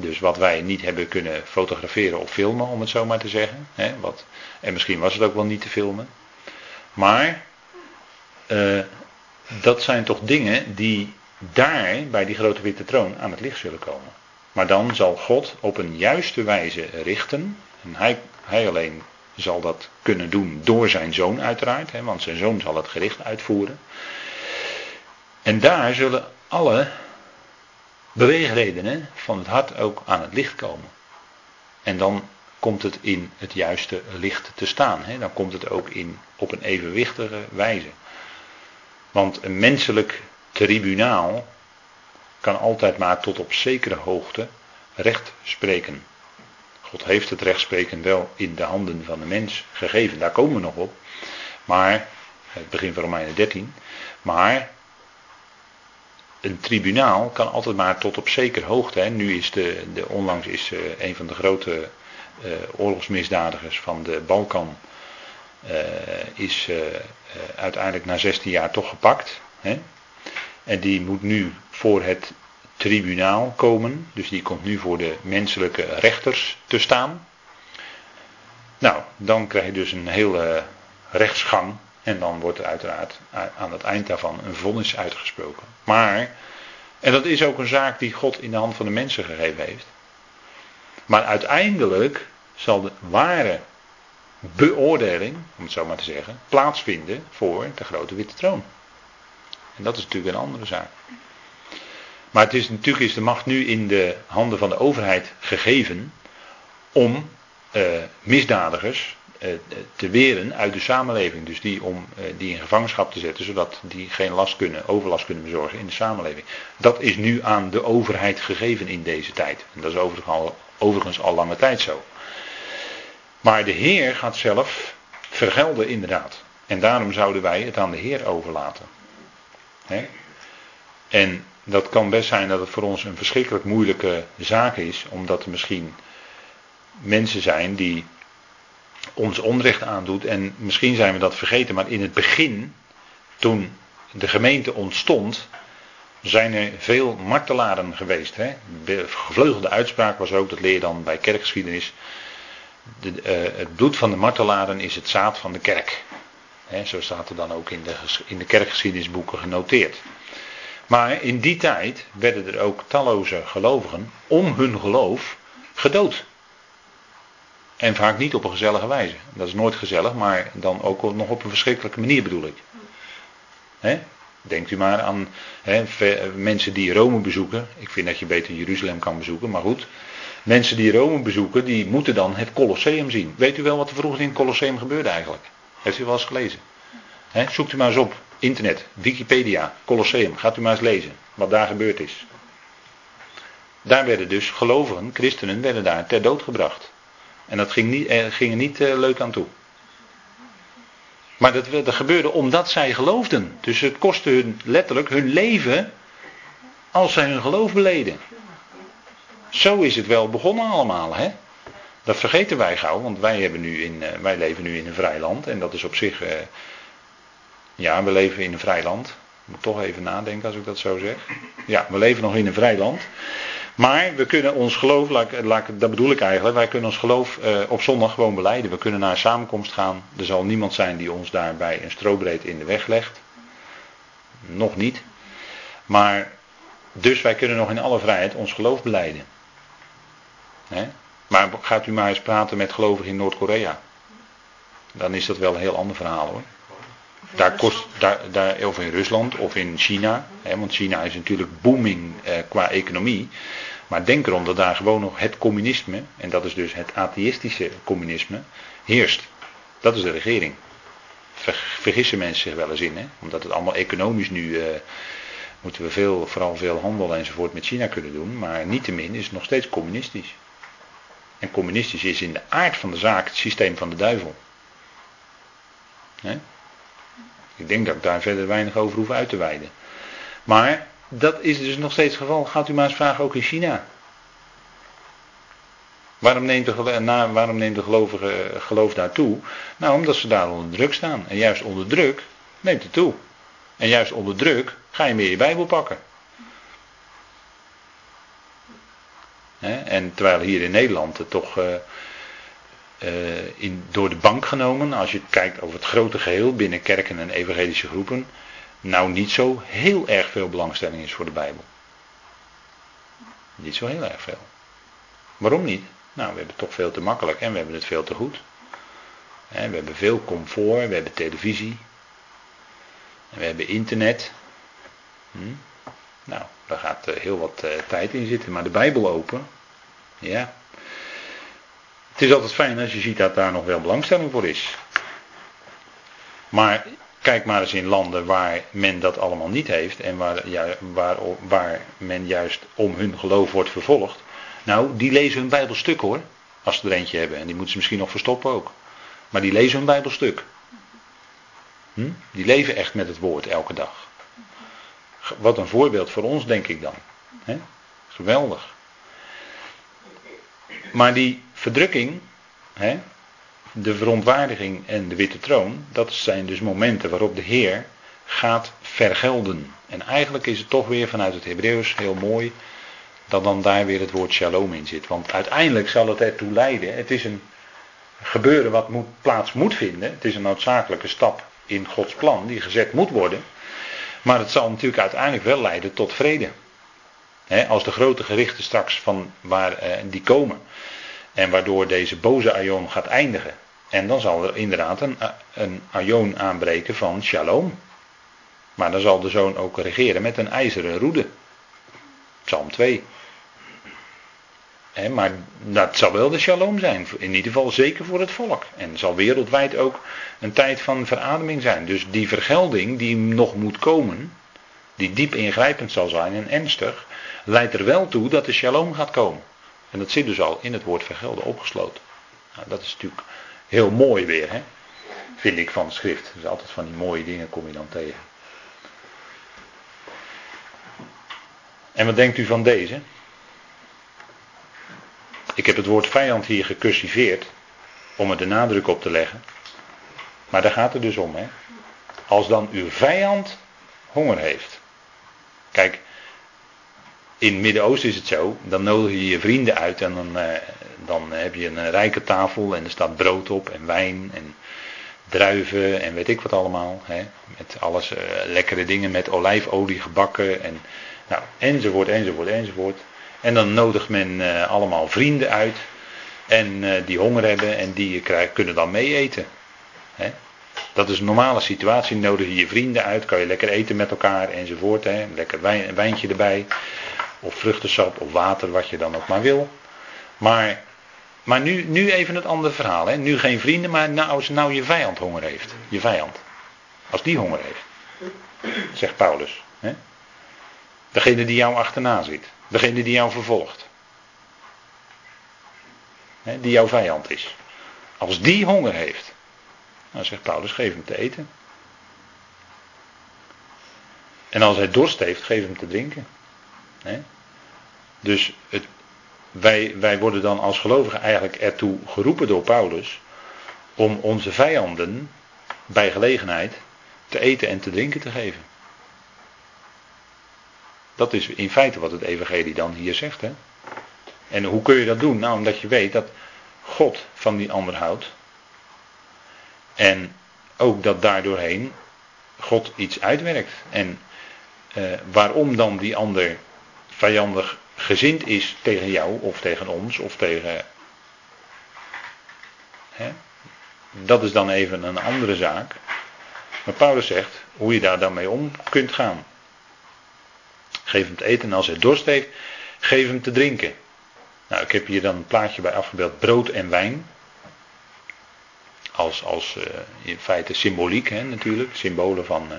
Dus wat wij niet hebben kunnen fotograferen of filmen, om het zo maar te zeggen. Hè, wat, en misschien was het ook wel niet te filmen. Maar uh, dat zijn toch dingen die daar bij die grote witte troon aan het licht zullen komen. Maar dan zal God op een juiste wijze richten. En hij, hij alleen zal dat kunnen doen door zijn zoon uiteraard. Hè, want zijn zoon zal het gericht uitvoeren. En daar zullen alle beweegredenen van het hart ook aan het licht komen. En dan komt het in het juiste licht te staan. Hè? Dan komt het ook in, op een evenwichtige wijze. Want een menselijk tribunaal kan altijd maar tot op zekere hoogte recht spreken. God heeft het rechtspreken wel in de handen van de mens gegeven. Daar komen we nog op. Maar, het begin van Romeinen 13. Maar een tribunaal kan altijd maar tot op zekere hoogte. Hè. Nu is de, de onlangs is uh, een van de grote uh, oorlogsmisdadigers van de Balkan uh, is uiteindelijk na 16 jaar toch gepakt. Hè. En die moet nu voor het tribunaal komen. Dus die komt nu voor de menselijke rechters te staan. Nou, dan krijg je dus een hele rechtsgang. En dan wordt er uiteraard aan het eind daarvan een vonnis uitgesproken. Maar, en dat is ook een zaak die God in de hand van de mensen gegeven heeft. Maar uiteindelijk zal de ware beoordeling, om het zo maar te zeggen, plaatsvinden voor de grote witte troon. En dat is natuurlijk een andere zaak. Maar het is, natuurlijk is de macht nu in de handen van de overheid gegeven om uh, misdadigers te weren uit de samenleving. Dus die om uh, die in gevangenschap te zetten, zodat die geen last kunnen, overlast kunnen bezorgen in de samenleving. Dat is nu aan de overheid gegeven in deze tijd. En dat is overigens al, overigens al lange tijd zo. Maar de Heer gaat zelf vergelden inderdaad. En daarom zouden wij het aan de Heer overlaten. En dat kan best zijn dat het voor ons een verschrikkelijk moeilijke zaak is, omdat er misschien mensen zijn die ons onrecht aandoet en misschien zijn we dat vergeten, maar in het begin, toen de gemeente ontstond, zijn er veel martelaren geweest. Hè? De gevleugelde uitspraak was ook, dat leer je dan bij kerkgeschiedenis, de, uh, het bloed van de martelaren is het zaad van de kerk. Hè, zo staat er dan ook in de, in de kerkgeschiedenisboeken genoteerd. Maar in die tijd werden er ook talloze gelovigen om hun geloof gedood. En vaak niet op een gezellige wijze. Dat is nooit gezellig, maar dan ook nog op een verschrikkelijke manier bedoel ik. Denkt u maar aan mensen die Rome bezoeken. Ik vind dat je beter Jeruzalem kan bezoeken, maar goed. Mensen die Rome bezoeken, die moeten dan het Colosseum zien. Weet u wel wat er vroeger in het Colosseum gebeurde eigenlijk? Heeft u wel eens gelezen? Zoekt u maar eens op. Internet, Wikipedia, Colosseum. Gaat u maar eens lezen wat daar gebeurd is. Daar werden dus gelovigen, christenen, werden daar ter dood gebracht. En dat ging, niet, eh, ging er niet uh, leuk aan toe. Maar dat, gebeurde omdat zij geloofden. Dus het kostte hun letterlijk hun leven als zij hun geloof beleden. Zo is het wel begonnen allemaal, hè? Dat vergeten wij gauw, want wij, hebben nu in, uh, wij leven nu in een vrij land en dat is op zich ja, we leven in een vrij land. Ik moet toch even nadenken als ik dat zo zeg. Ja, we leven nog in een vrij land. Maar we kunnen ons geloof, dat bedoel ik eigenlijk, wij kunnen ons geloof uh, op zondag gewoon beleiden. We kunnen naar een samenkomst gaan. Er zal niemand zijn die ons daarbij een strobreed in de weg legt. Nog niet. Maar, dus wij kunnen nog in alle vrijheid ons geloof beleiden. Maar gaat u maar eens praten met gelovigen in Noord-Korea. Dan is dat wel een heel ander verhaal hoor. Daar kost, daar, daar, of in Rusland of in China. Hè, want China is natuurlijk booming eh, qua economie. Maar denk erom dat daar gewoon nog het communisme, en dat is dus het atheïstische communisme, heerst. Dat is de regering. Ver, vergissen mensen zich wel eens in, hè? omdat het allemaal economisch nu. Eh, moeten we veel, vooral veel handel enzovoort met China kunnen doen. Maar niettemin is het nog steeds communistisch. En communistisch is in de aard van de zaak het systeem van de duivel. Hè? Ik denk dat ik daar verder weinig over hoef uit te wijden. Maar dat is dus nog steeds het geval. Gaat u maar eens vragen ook in China. Waarom neemt de, waarom neemt de gelovige geloof daar toe? Nou, omdat ze daar onder druk staan. En juist onder druk neemt het toe. En juist onder druk ga je meer je Bijbel pakken. en terwijl hier in Nederland het toch uh, uh, in, door de bank genomen, als je kijkt over het grote geheel binnen kerken en evangelische groepen, nou niet zo heel erg veel belangstelling is voor de Bijbel. Niet zo heel erg veel. Waarom niet? Nou, we hebben het toch veel te makkelijk en we hebben het veel te goed. we hebben veel comfort, we hebben televisie. We hebben internet. Hm? Nou, daar gaat uh, heel wat uh, tijd in zitten. Maar de Bijbel open, ja, Het is altijd fijn als je ziet dat daar nog wel belangstelling voor is. Maar kijk maar eens in landen waar men dat allemaal niet heeft en waar, waar, waar men juist om hun geloof wordt vervolgd. Nou, die lezen hun Bijbelstuk hoor, als ze er eentje hebben. En die moeten ze misschien nog verstoppen ook. Maar die lezen hun Bijbelstuk. Hm? Die leven echt met het woord elke dag. Wat een voorbeeld voor ons, denk ik dan. Geweldig. Maar die verdrukking, de verontwaardiging en de witte troon, dat zijn dus momenten waarop de Heer gaat vergelden. En eigenlijk is het toch weer vanuit het Hebreeuws heel mooi dat dan daar weer het woord shalom in zit. Want uiteindelijk zal het ertoe leiden. Het is een gebeuren wat moet, plaats moet vinden. Het is een noodzakelijke stap in Gods plan die gezet moet worden. Maar het zal natuurlijk uiteindelijk wel leiden tot vrede. als de grote gerichten straks van waar eh, die komen. En waardoor deze boze aion gaat eindigen. En dan zal er inderdaad een, een aion aanbreken van shalom. Maar dan zal de zoon ook regeren met een ijzeren roede. Psalm 2 maar dat zal wel de shalom zijn. In ieder geval zeker voor het volk. En zal wereldwijd ook een tijd van verademing zijn. Dus die vergelding die nog moet komen, die diep ingrijpend zal zijn en ernstig, leidt er wel toe dat de shalom gaat komen. En dat zit dus al in het woord vergelden opgesloten. Nou, dat is natuurlijk heel mooi weer, hè? vind ik van de schrift. Dus altijd van die mooie dingen kom je dan tegen. En wat denkt u van deze? Ik heb het woord vijand hier gecursiveerd om er de nadruk op te leggen. Maar daar gaat het dus om. Hè? Als dan uw vijand honger heeft. Kijk, in het Midden-Oosten is het zo. Dan nodig je je vrienden uit en dan, eh, dan heb je een rijke tafel en er staat brood op en wijn en druiven en weet ik wat allemaal. Hè? Met alles eh, lekkere dingen met olijfolie gebakken en nou, enzovoort, enzovoort, enzovoort. En dan nodigt men allemaal vrienden uit. En die honger hebben en die kunnen dan mee eten. Hè? Dat is een normale situatie. Nodig je je vrienden uit, kan je lekker eten met elkaar enzovoort. Hè? Lekker wijn, wijntje erbij. Of vruchtensap of water, wat je dan ook maar wil. Maar, maar nu, nu even het andere verhaal. Hè? Nu geen vrienden, maar nou, als nou je vijand honger heeft. Je vijand. Als die honger heeft. Zegt Paulus. Hè? Degene die jou achterna zit. Degene die jou vervolgt. die jouw vijand is. Als die honger heeft. Dan zegt Paulus, geef hem te eten. En als hij dorst heeft, geef hem te drinken. Dus het, wij, wij worden dan als gelovigen eigenlijk ertoe geroepen door Paulus. om onze vijanden bij gelegenheid te eten en te drinken te geven. Dat is in feite wat het evangelie dan hier zegt. Hè? En hoe kun je dat doen? Nou, omdat je weet dat God van die ander houdt. En ook dat daardoorheen God iets uitwerkt. En eh, waarom dan die ander vijandig gezind is tegen jou of tegen ons of tegen. Hè? Dat is dan even een andere zaak. Maar Paulus zegt hoe je daar dan mee om kunt gaan. Geef hem te eten en als hij dorst heeft, geef hem te drinken. Nou, ik heb hier dan een plaatje bij afgebeeld brood en wijn. Als, als uh, in feite symboliek hè, natuurlijk, symbolen van uh,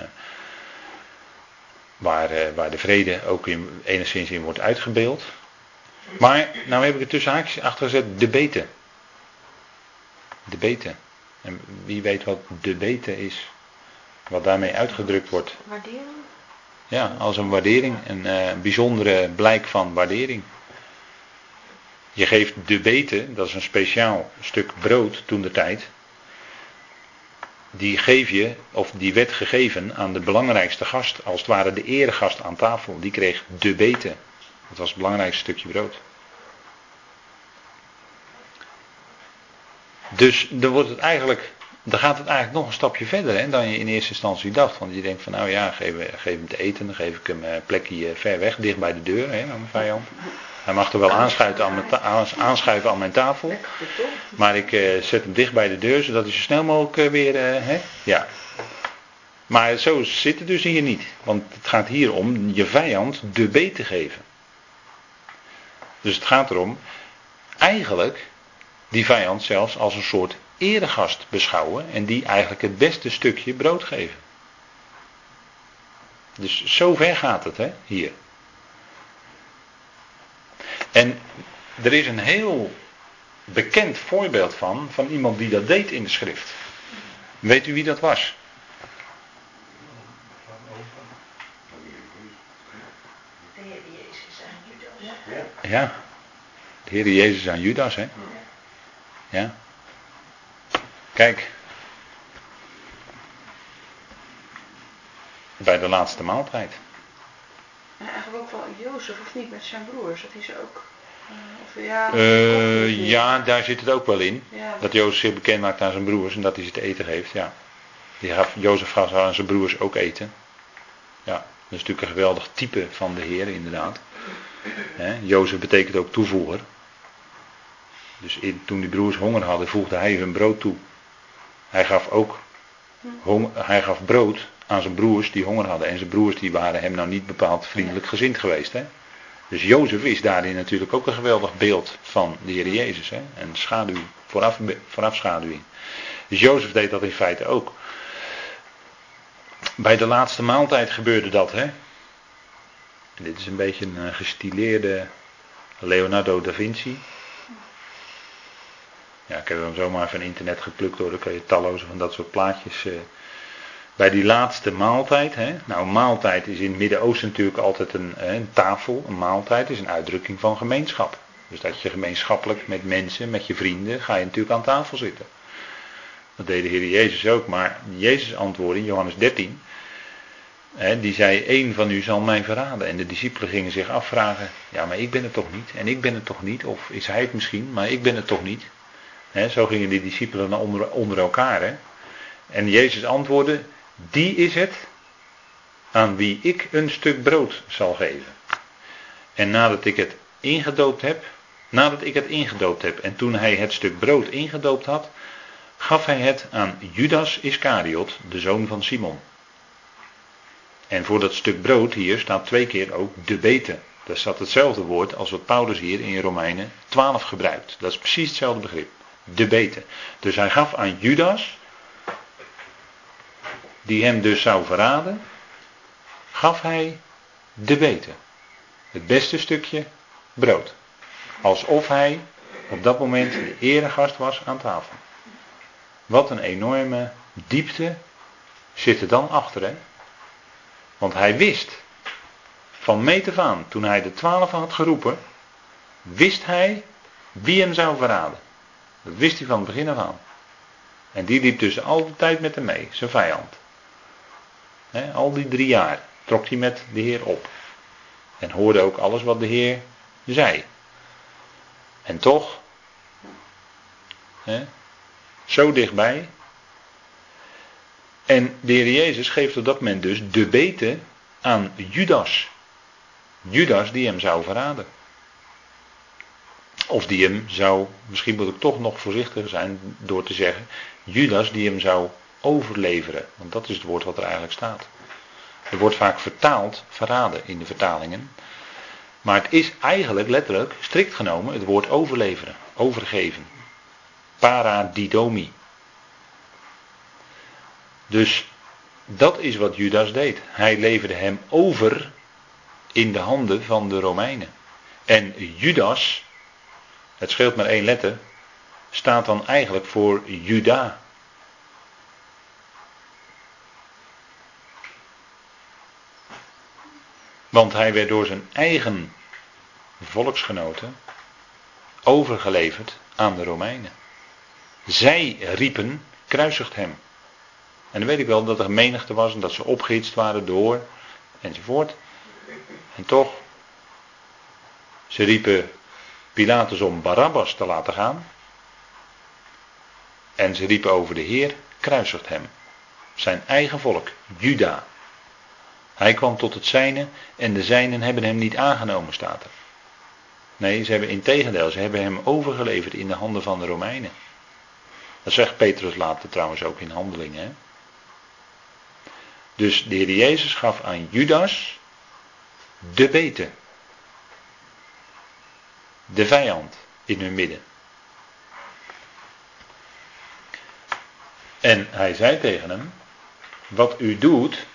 waar, uh, waar de vrede ook in, enigszins in wordt uitgebeeld. Maar, nou heb ik er tussen haakjes achter gezet, de beten. De beten. En wie weet wat de beten is. Wat daarmee uitgedrukt wordt. Waardering? Ja, als een waardering, een uh, bijzondere blijk van waardering. Je geeft de beten, dat is een speciaal stuk brood toen de tijd. Die geef je, of die werd gegeven aan de belangrijkste gast, als het ware de eregast aan tafel. Die kreeg de beten. Dat was het belangrijkste stukje brood. Dus dan wordt het eigenlijk dan gaat het eigenlijk nog een stapje verder hè, dan je in eerste instantie dacht. Want je denkt van nou ja, geef, hem te eten, dan geef ik hem een plekje ver weg, dicht bij de deur, hè, aan mijn vijand. Hij mag er wel aanschuiven aan mijn, aanschuiven aan mijn tafel. Maar ik uh, zet hem dicht bij de deur, zodat hij zo snel mogelijk uh, weer. Uh, hè, ja. Maar zo zit het dus hier niet. Want het gaat hier om je vijand de beet te geven. Dus het gaat erom, eigenlijk die vijand zelfs als een soort eregast beschouwen en die eigenlijk het beste stukje brood geven. Dus zover gaat het hè, hier. En er is een heel bekend voorbeeld van, van iemand die dat deed in de schrift. Weet u wie dat was? De Heer Jezus aan Judas. Ja, de Heer Jezus aan Judas, hè? Ja. Kijk. Bij de laatste maaltijd. En eigenlijk ook wel Jozef, of niet, met zijn broers. Dat hij ze ook... eh, of ja, Eh, ja, daar zit het ook wel in. Ja, Dat Jozef zich bekend maakt aan zijn broers en dat hij ze te eten geeft, ja. Die gaf, Jozef gaf aan zijn broers ook eten. Ja, dat is natuurlijk een geweldig type van de Heer, inderdaad. Hè, Jozef betekent ook toevoeger. Dus in, toen die broers honger hadden, voegde hij hun brood toe. Hij gaf ook hong- hij gaf brood aan zijn broers die honger hadden. En zijn broers die waren hem nou niet bepaald vriendelijk gezind geweest. Hè? Dus Jozef is daarin natuurlijk ook een geweldig beeld van de Heer Jezus. Hè? En schaduw, vooraf, voorafschaduwing. Dus Jozef deed dat in feite ook. Bij de laatste maaltijd gebeurde dat. Hè? Dit is een beetje een eh, gestileerde Leonardo da Vinci. Ja, ik heb hem zomaar van internet geplukt hoor. Dan kun je talloze van dat soort plaatjes. eh, bij die laatste maaltijd. Hè? Nou, maaltijd is in het Midden-Oosten natuurlijk altijd een, een tafel. Een maaltijd is een uitdrukking van gemeenschap. Dus dat je gemeenschappelijk met mensen, met je vrienden, ga je natuurlijk aan tafel zitten. Dat deed de Heer Jezus ook. Maar Jezus antwoordde in Johannes 13. Hè, die zei, één van u zal mij verraden. En de discipelen gingen zich afvragen, ja maar ik ben het toch niet. En ik ben het toch niet. Of is hij het misschien, maar ik ben het toch niet. Hè, zo gingen die discipelen onder, onder elkaar. Hè. En Jezus antwoordde, die is het aan wie ik een stuk brood zal geven. En nadat ik het ingedoopt heb, nadat ik het ingedoopt heb en toen hij het stuk brood ingedoopt had, gaf hij het aan Judas Iscariot, de zoon van Simon. En voor dat stuk brood hier staat twee keer ook de bete. Daar staat hetzelfde woord als wat Paulus hier in Romeinen 12 gebruikt. Dat is precies hetzelfde begrip. De bete. Dus hij gaf aan Judas, die hem dus zou verraden, gaf hij de bete. Het beste stukje brood. Alsof hij op dat moment de eregast was aan tafel. Wat een enorme diepte zit er dan achter, hè? Want hij wist van meet af aan, toen hij de twaalf had geroepen, wist hij wie hem zou verraden. Dat wist hij van het begin af aan. En die liep dus altijd met hem mee, zijn vijand. Al die drie jaar trok hij met de Heer op. En hoorde ook alles wat de Heer zei. En toch, zo dichtbij. En de Heer Jezus geeft op dat moment dus de bete aan Judas. Judas die hem zou verraden. Of die hem zou, misschien moet ik toch nog voorzichtiger zijn door te zeggen, Judas die hem zou overleveren. Want dat is het woord wat er eigenlijk staat. Er wordt vaak vertaald, verraden in de vertalingen. Maar het is eigenlijk letterlijk, strikt genomen, het woord overleveren, overgeven. Paradidomi. Dus dat is wat Judas deed. Hij leverde hem over in de handen van de Romeinen. En Judas, het scheelt maar één letter, staat dan eigenlijk voor Juda. Want hij werd door zijn eigen volksgenoten overgeleverd aan de Romeinen. Zij riepen, kruisigt hem. En dan weet ik wel dat er menigte was en dat ze opgehitst waren door enzovoort. En toch, ze riepen Pilatus om Barabbas te laten gaan. En ze riepen over de Heer, kruisigt hem. Zijn eigen volk, Juda. Hij kwam tot het zijne en de zijnen hebben hem niet aangenomen, staat er. Nee, ze hebben in tegendeel, ze hebben hem overgeleverd in de handen van de Romeinen. Dat zegt Petrus later trouwens ook in handelingen. Dus de Heer Jezus gaf aan Judas de bete. De vijand in hun midden. En hij zei tegen hem, wat u doet,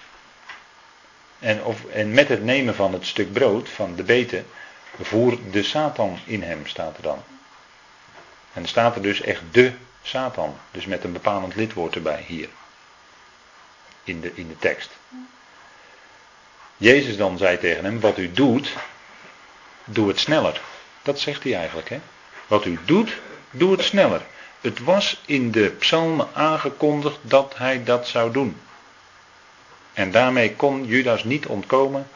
en, of, en met het nemen van het stuk brood, van de beten, voer de Satan in hem, staat er dan. En er staat er dus echt de Satan, dus met een bepalend lidwoord erbij hier. In de, in de tekst. Jezus dan zei tegen hem, wat u doet, doe het sneller. Dat zegt hij eigenlijk. Hè? Wat u doet, doe het sneller. Het was in de psalmen aangekondigd dat hij dat zou doen. En daarmee kon Judas niet ontkomen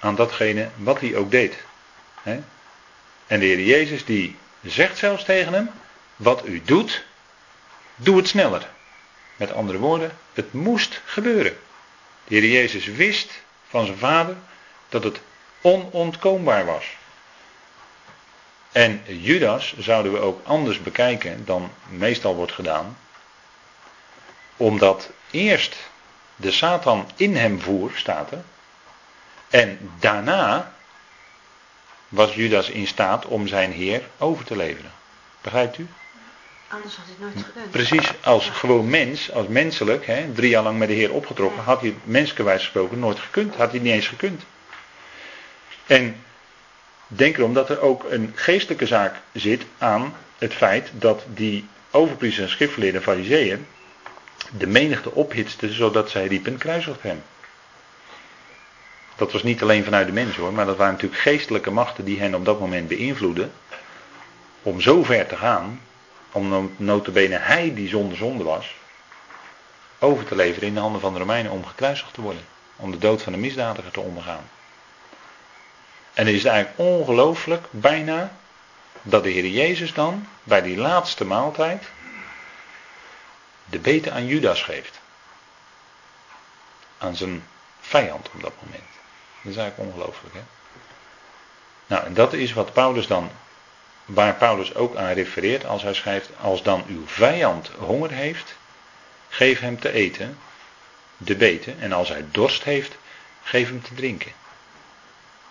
aan datgene wat hij ook deed. En de Heer Jezus die zegt zelfs tegen hem, wat u doet, doe het sneller. Met andere woorden, het moest gebeuren. De Heer Jezus wist van zijn vader dat het onontkoombaar was. En Judas zouden we ook anders bekijken dan meestal wordt gedaan. Omdat eerst de Satan in hem voer, staat er. En daarna was Judas in staat om zijn Heer over te leveren. Begrijpt u? Anders had hij het nooit gekund. Precies, als gewoon mens, als menselijk, hè, drie jaar lang met de Heer opgetrokken, had hij menselijkerwijs gesproken nooit gekund. Had hij niet eens gekund. En denk erom dat er ook een geestelijke zaak zit aan het feit dat die overpriesters en schriftgeleerden fariseeën de menigte ophitsten zodat zij riepen kruisigd hem. Dat was niet alleen vanuit de mens hoor, maar dat waren natuurlijk geestelijke machten die hen op dat moment beïnvloeden om zo ver te gaan, om notabene hij die zonder zonde was, over te leveren in de handen van de Romeinen om gekruisigd te worden. Om de dood van de misdadiger te ondergaan. En het is eigenlijk ongelooflijk, bijna, dat de Heer Jezus dan bij die laatste maaltijd de beten aan Judas geeft. Aan zijn vijand op dat moment. Dat is eigenlijk ongelooflijk, hè? Nou, en dat is wat Paulus dan, waar Paulus ook aan refereert als hij schrijft, als dan uw vijand honger heeft, geef hem te eten, de beten, en als hij dorst heeft, geef hem te drinken.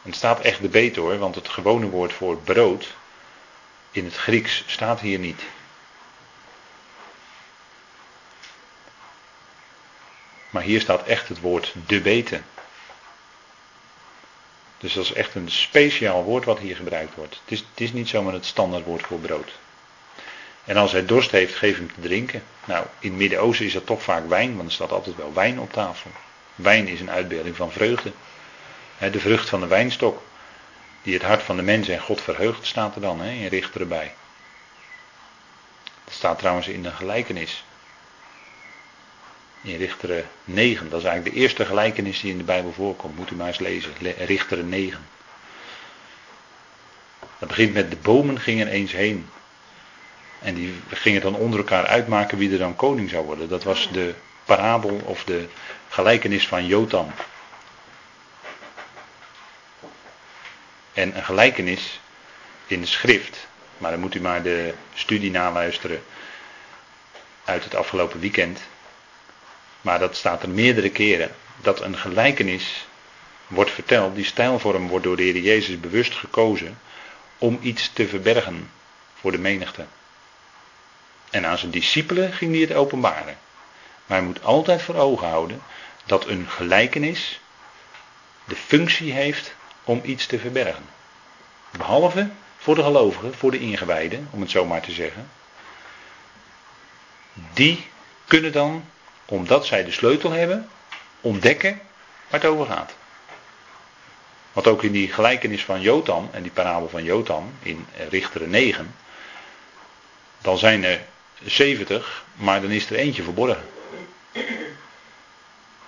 En het staat echt de beten hoor, want het gewone woord voor brood in het Grieks staat hier niet. Maar hier staat echt het woord de beten. Dus dat is echt een speciaal woord wat hier gebruikt wordt. Het is, het is niet zomaar het standaardwoord voor brood. En als hij dorst heeft, geef hem te drinken. Nou, in het Midden-Oosten is dat toch vaak wijn, want er staat altijd wel wijn op tafel. Wijn is een uitbeelding van vreugde. De vrucht van de wijnstok, die het hart van de mens en God verheugt, staat er dan in Richter erbij. Dat staat trouwens in een gelijkenis. In Richter 9, dat is eigenlijk de eerste gelijkenis die in de Bijbel voorkomt. Moet u maar eens lezen. Richter 9. Dat begint met de bomen gingen eens heen. En die gingen dan onder elkaar uitmaken wie er dan koning zou worden. Dat was de parabel of de gelijkenis van Jotam. En een gelijkenis in de schrift. Maar dan moet u maar de studie naluisteren uit het afgelopen weekend. Maar dat staat er meerdere keren. Dat een gelijkenis wordt verteld. Die stijlvorm wordt door de Heer Jezus bewust gekozen. Om iets te verbergen voor de menigte. En aan zijn discipelen ging hij het openbaren. Maar hij moet altijd voor ogen houden dat een gelijkenis de functie heeft om iets te verbergen. Behalve voor de gelovigen, voor de ingewijden, om het zo maar te zeggen. Die kunnen dan, omdat zij de sleutel hebben, ontdekken waar het over gaat. Wat ook in die gelijkenis van Jotam en die parabel van Jotam in Richteren 9, dan zijn er 70, maar dan is er eentje verborgen.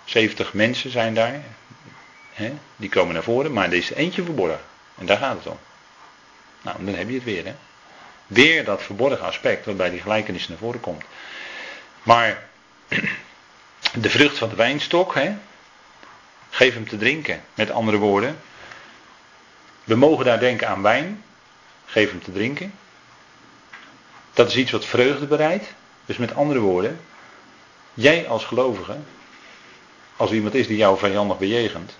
70 mensen zijn daar, hè, die komen naar voren, maar er is eentje verborgen. En daar gaat het om. Nou, dan heb je het weer. Hè? Weer dat verborgen aspect wat bij die gelijkenis naar voren komt. Maar de vrucht van de wijnstok, hè? geef hem te drinken. Met andere woorden, we mogen daar denken aan wijn. Geef hem te drinken. Dat is iets wat vreugde bereidt. Dus met andere woorden, jij als gelovige, als iemand is die jou vijandig bejegent,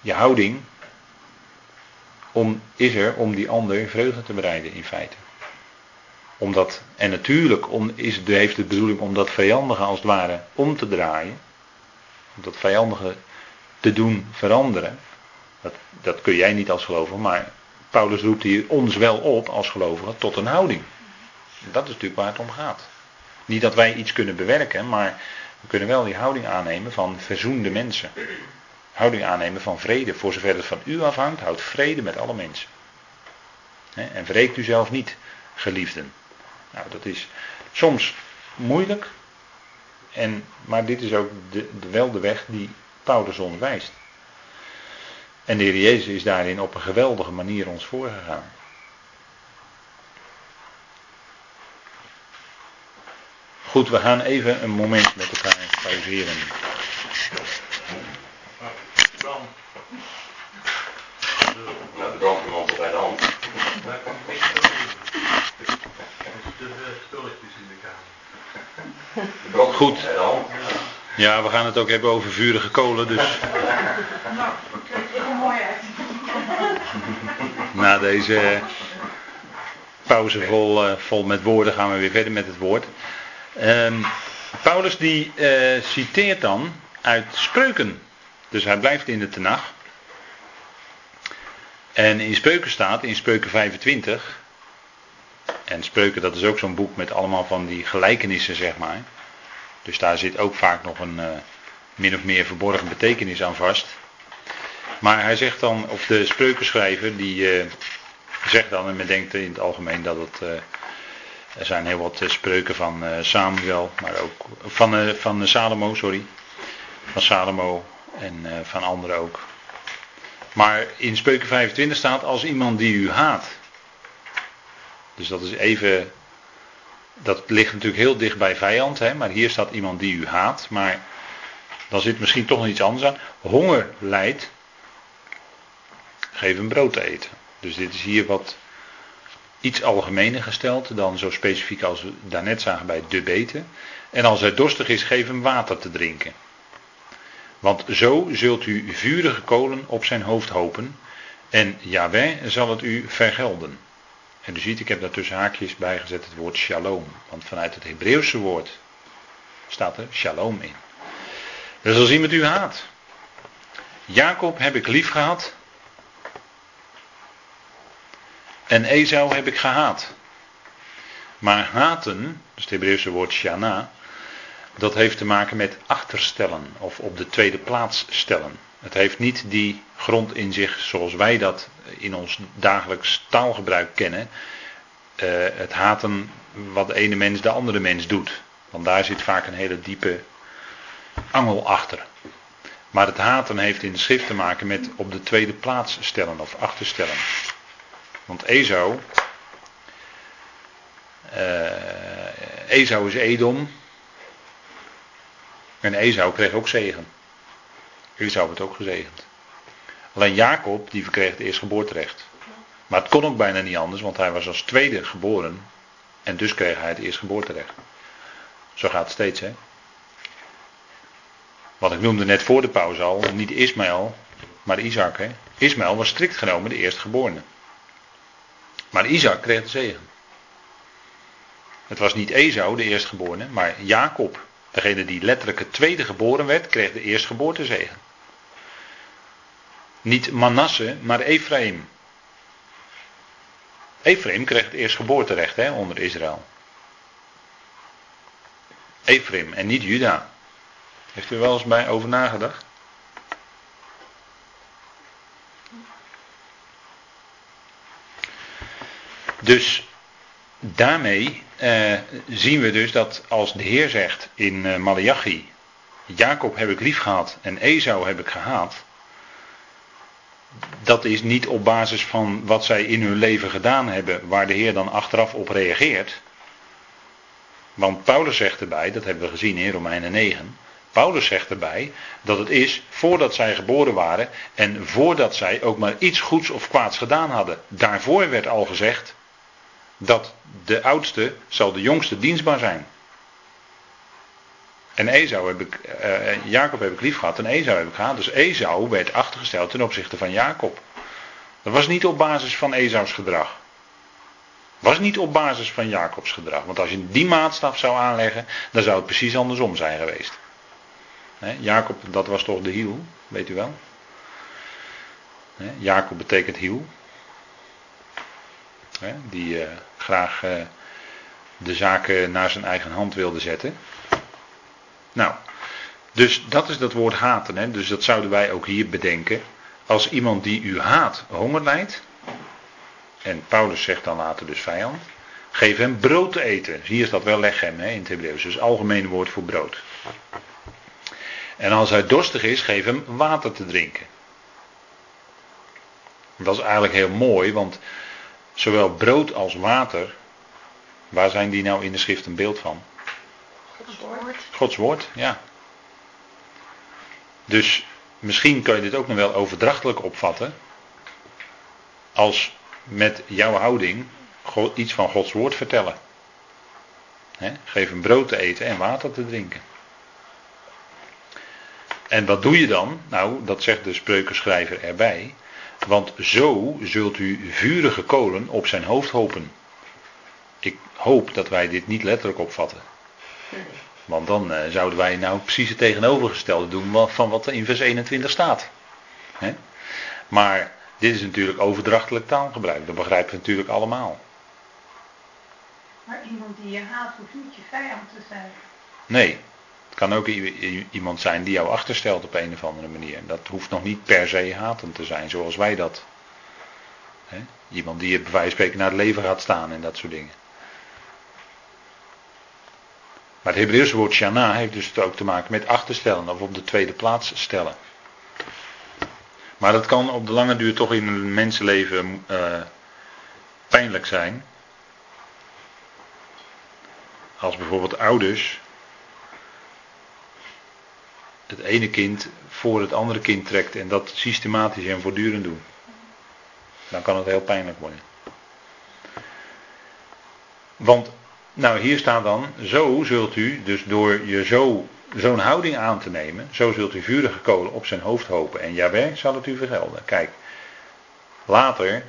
je houding om, is er om die ander vreugde te bereiden in feite. Omdat, en natuurlijk om, is, heeft de bedoeling om dat vijandige als het ware om te draaien. Om dat vijandige te doen veranderen. Dat, dat kun jij niet als gelovige, maar Paulus roept hier ons wel op als gelovigen tot een houding. Dat is natuurlijk waar het om gaat. Niet dat wij iets kunnen bewerken, maar we kunnen wel die houding aannemen van verzoende mensen. Houding aannemen van vrede. Voor zover het van u afhangt, houd vrede met alle mensen. En wreekt u zelf niet, geliefden. Nou, dat is soms moeilijk. En, maar dit is ook de, de, wel de weg die Paulus ons wijst. En de Heer Jezus is daarin op een geweldige manier ons voorgegaan. Goed, we gaan even een moment met elkaar pauzeren. Nou, de brandweermantel bij de hand. Daar komt niks te spulletjes in de kamer. De Goed. de. Ja, we gaan het ook hebben over vurige kolen, dus Nou, er mooi uit. na deze pauze vol, eh, vol met woorden gaan we weer verder met het woord. Ehm, Paulus die eh, citeert dan uit spreuken. Dus hij blijft in de tenag. En in spreuken staat, in spreuken 25. En spreuken dat is ook zo'n boek met allemaal van die gelijkenissen zeg maar. Dus daar zit ook vaak nog een eh, min of meer verborgen betekenis aan vast. Maar hij zegt dan, of de spreukenschrijver, die eh, zegt dan, en men denkt in het algemeen dat het. eh, er zijn heel wat spreuken van Samuel, maar ook van, van Salomo, sorry. Van Salomo en van anderen ook. Maar in spreuken 25 staat als iemand die u haat. Dus dat is even. Dat ligt natuurlijk heel dicht bij vijand, hè, maar hier staat iemand die u haat. Maar dan zit misschien toch nog iets anders aan. Honger lijdt. Geef hem brood te eten. Dus dit is hier wat iets algemener gesteld dan zo specifiek als we daarnet zagen bij de beten. En als hij dorstig is, geef hem water te drinken. Want zo zult u vurige kolen op zijn hoofd hopen en Yahweh zal het u vergelden. En u ziet, ik heb daar tussen haakjes bijgezet het woord shalom. Want vanuit het Hebreeuwse woord staat er shalom in. Dus als iemand u haat. Jacob heb ik lief gehad. En Esau heb ik gehaat. Maar haten, dus het Hebreeuwse woord shana, dat heeft te maken met achterstellen of op de tweede plaats stellen. Het heeft niet die grond in zich zoals wij dat in ons dagelijks taalgebruik kennen. Eh, het haten wat de ene mens de andere mens doet. Want daar zit vaak een hele diepe angel achter. Maar het haten heeft in de schrift te maken met op de tweede plaats stellen of achterstellen. Want Esau. eh Esau is Edom. En Esau kreeg ook zegen. Esau werd ook gezegend. Alleen Jacob, die verkreeg het eerstgeboorterecht. Maar het kon ook bijna niet anders, want hij was als tweede geboren. En dus kreeg hij het eerstgeboorterecht. Zo gaat het steeds, hè. Wat ik noemde net voor de pauze al, niet Ismaël, maar Isaac, hè. Ismaël was strikt genomen de eerstgeborene. Maar Isaac kreeg de zegen. Het was niet Esau, de eerstgeborene, maar Jacob. Degene die letterlijk het tweede geboren werd, kreeg de eerstgeboortezegen. Niet Manasse, maar Ephraim. Ephraim kreeg het eerstgeboorterecht hè, onder Israël. Ephraim en niet Juda. Heeft u er wel eens bij over nagedacht? Dus daarmee eh, zien we dus dat als de Heer zegt in eh, Malachi, Jacob heb ik lief gehad en Esau heb ik gehaat. Dat is niet op basis van wat zij in hun leven gedaan hebben, waar de Heer dan achteraf op reageert. Want Paulus zegt erbij, dat hebben we gezien in Romeinen 9. Paulus zegt erbij dat het is voordat zij geboren waren en voordat zij ook maar iets goeds of kwaads gedaan hadden. Daarvoor werd al gezegd dat de oudste zal de jongste dienstbaar zijn. En Esau heb ik, uh, Jacob heb ik lief gehad en Esau heb ik gehaat. Dus Esau werd achtergesteld ten opzichte van Jacob. Dat was niet op basis van Esau's gedrag. Was niet op basis van Jacobs gedrag. Want als je die maatstaf zou aanleggen, dan zou het precies andersom zijn geweest. Jacob, dat was toch de hiel, weet u wel? Jacob betekent hiel. Die eh, graag eh, de zaken naar zijn eigen hand wilde zetten. Nou, dus dat is dat woord haten. Hè? Dus dat zouden wij ook hier bedenken. Als iemand die u haat honger lijdt. En Paulus zegt dan later dus vijand. Geef hem brood te eten. Hier is dat wel lechem hè, in het Hebreeuws. Dus algemene woord voor brood. En als hij dorstig is, geef hem water te drinken. Dat is eigenlijk heel mooi, want zowel brood als water, waar zijn die nou in de schrift een beeld van? Gods woord. Gods woord, ja. Dus misschien kan je dit ook nog wel overdrachtelijk opvatten. Als met jouw houding iets van Gods woord vertellen. geef hem brood te eten en water te drinken. En wat doe je dan? Nou, dat zegt de spreukenschrijver erbij. Want zo zult u vurige kolen op zijn hoofd hopen. Ik hoop dat wij dit niet letterlijk opvatten. Want dan eh, zouden wij nou precies het tegenovergestelde doen van wat er in vers 21 staat. Maar dit is natuurlijk overdrachtelijk taalgebruik. Dat begrijpen we natuurlijk allemaal. Maar iemand die je haat hoeft niet je vijand te zijn. Nee, het kan ook iemand zijn die jou achterstelt op een of andere manier. Dat hoeft nog niet per se hatend te zijn, zoals wij dat. Iemand die je bij wijze van spreken naar het leven gaat staan en dat soort dingen. Maar het Hebreeuwse woord shana heeft dus ook te maken met achterstellen of op de tweede plaats stellen. Maar dat kan op de lange duur toch in een mensenleven uh, pijnlijk zijn. Als bijvoorbeeld ouders het ene kind voor het andere kind trekt en dat systematisch en voortdurend doen. Dan kan het heel pijnlijk worden. Want, nou hier staat dan, zo zult u, dus door je zo, zo'n houding aan te nemen, zo zult u vurige kolen op zijn hoofd hopen en Jabé zal het u vergelden. Kijk, later,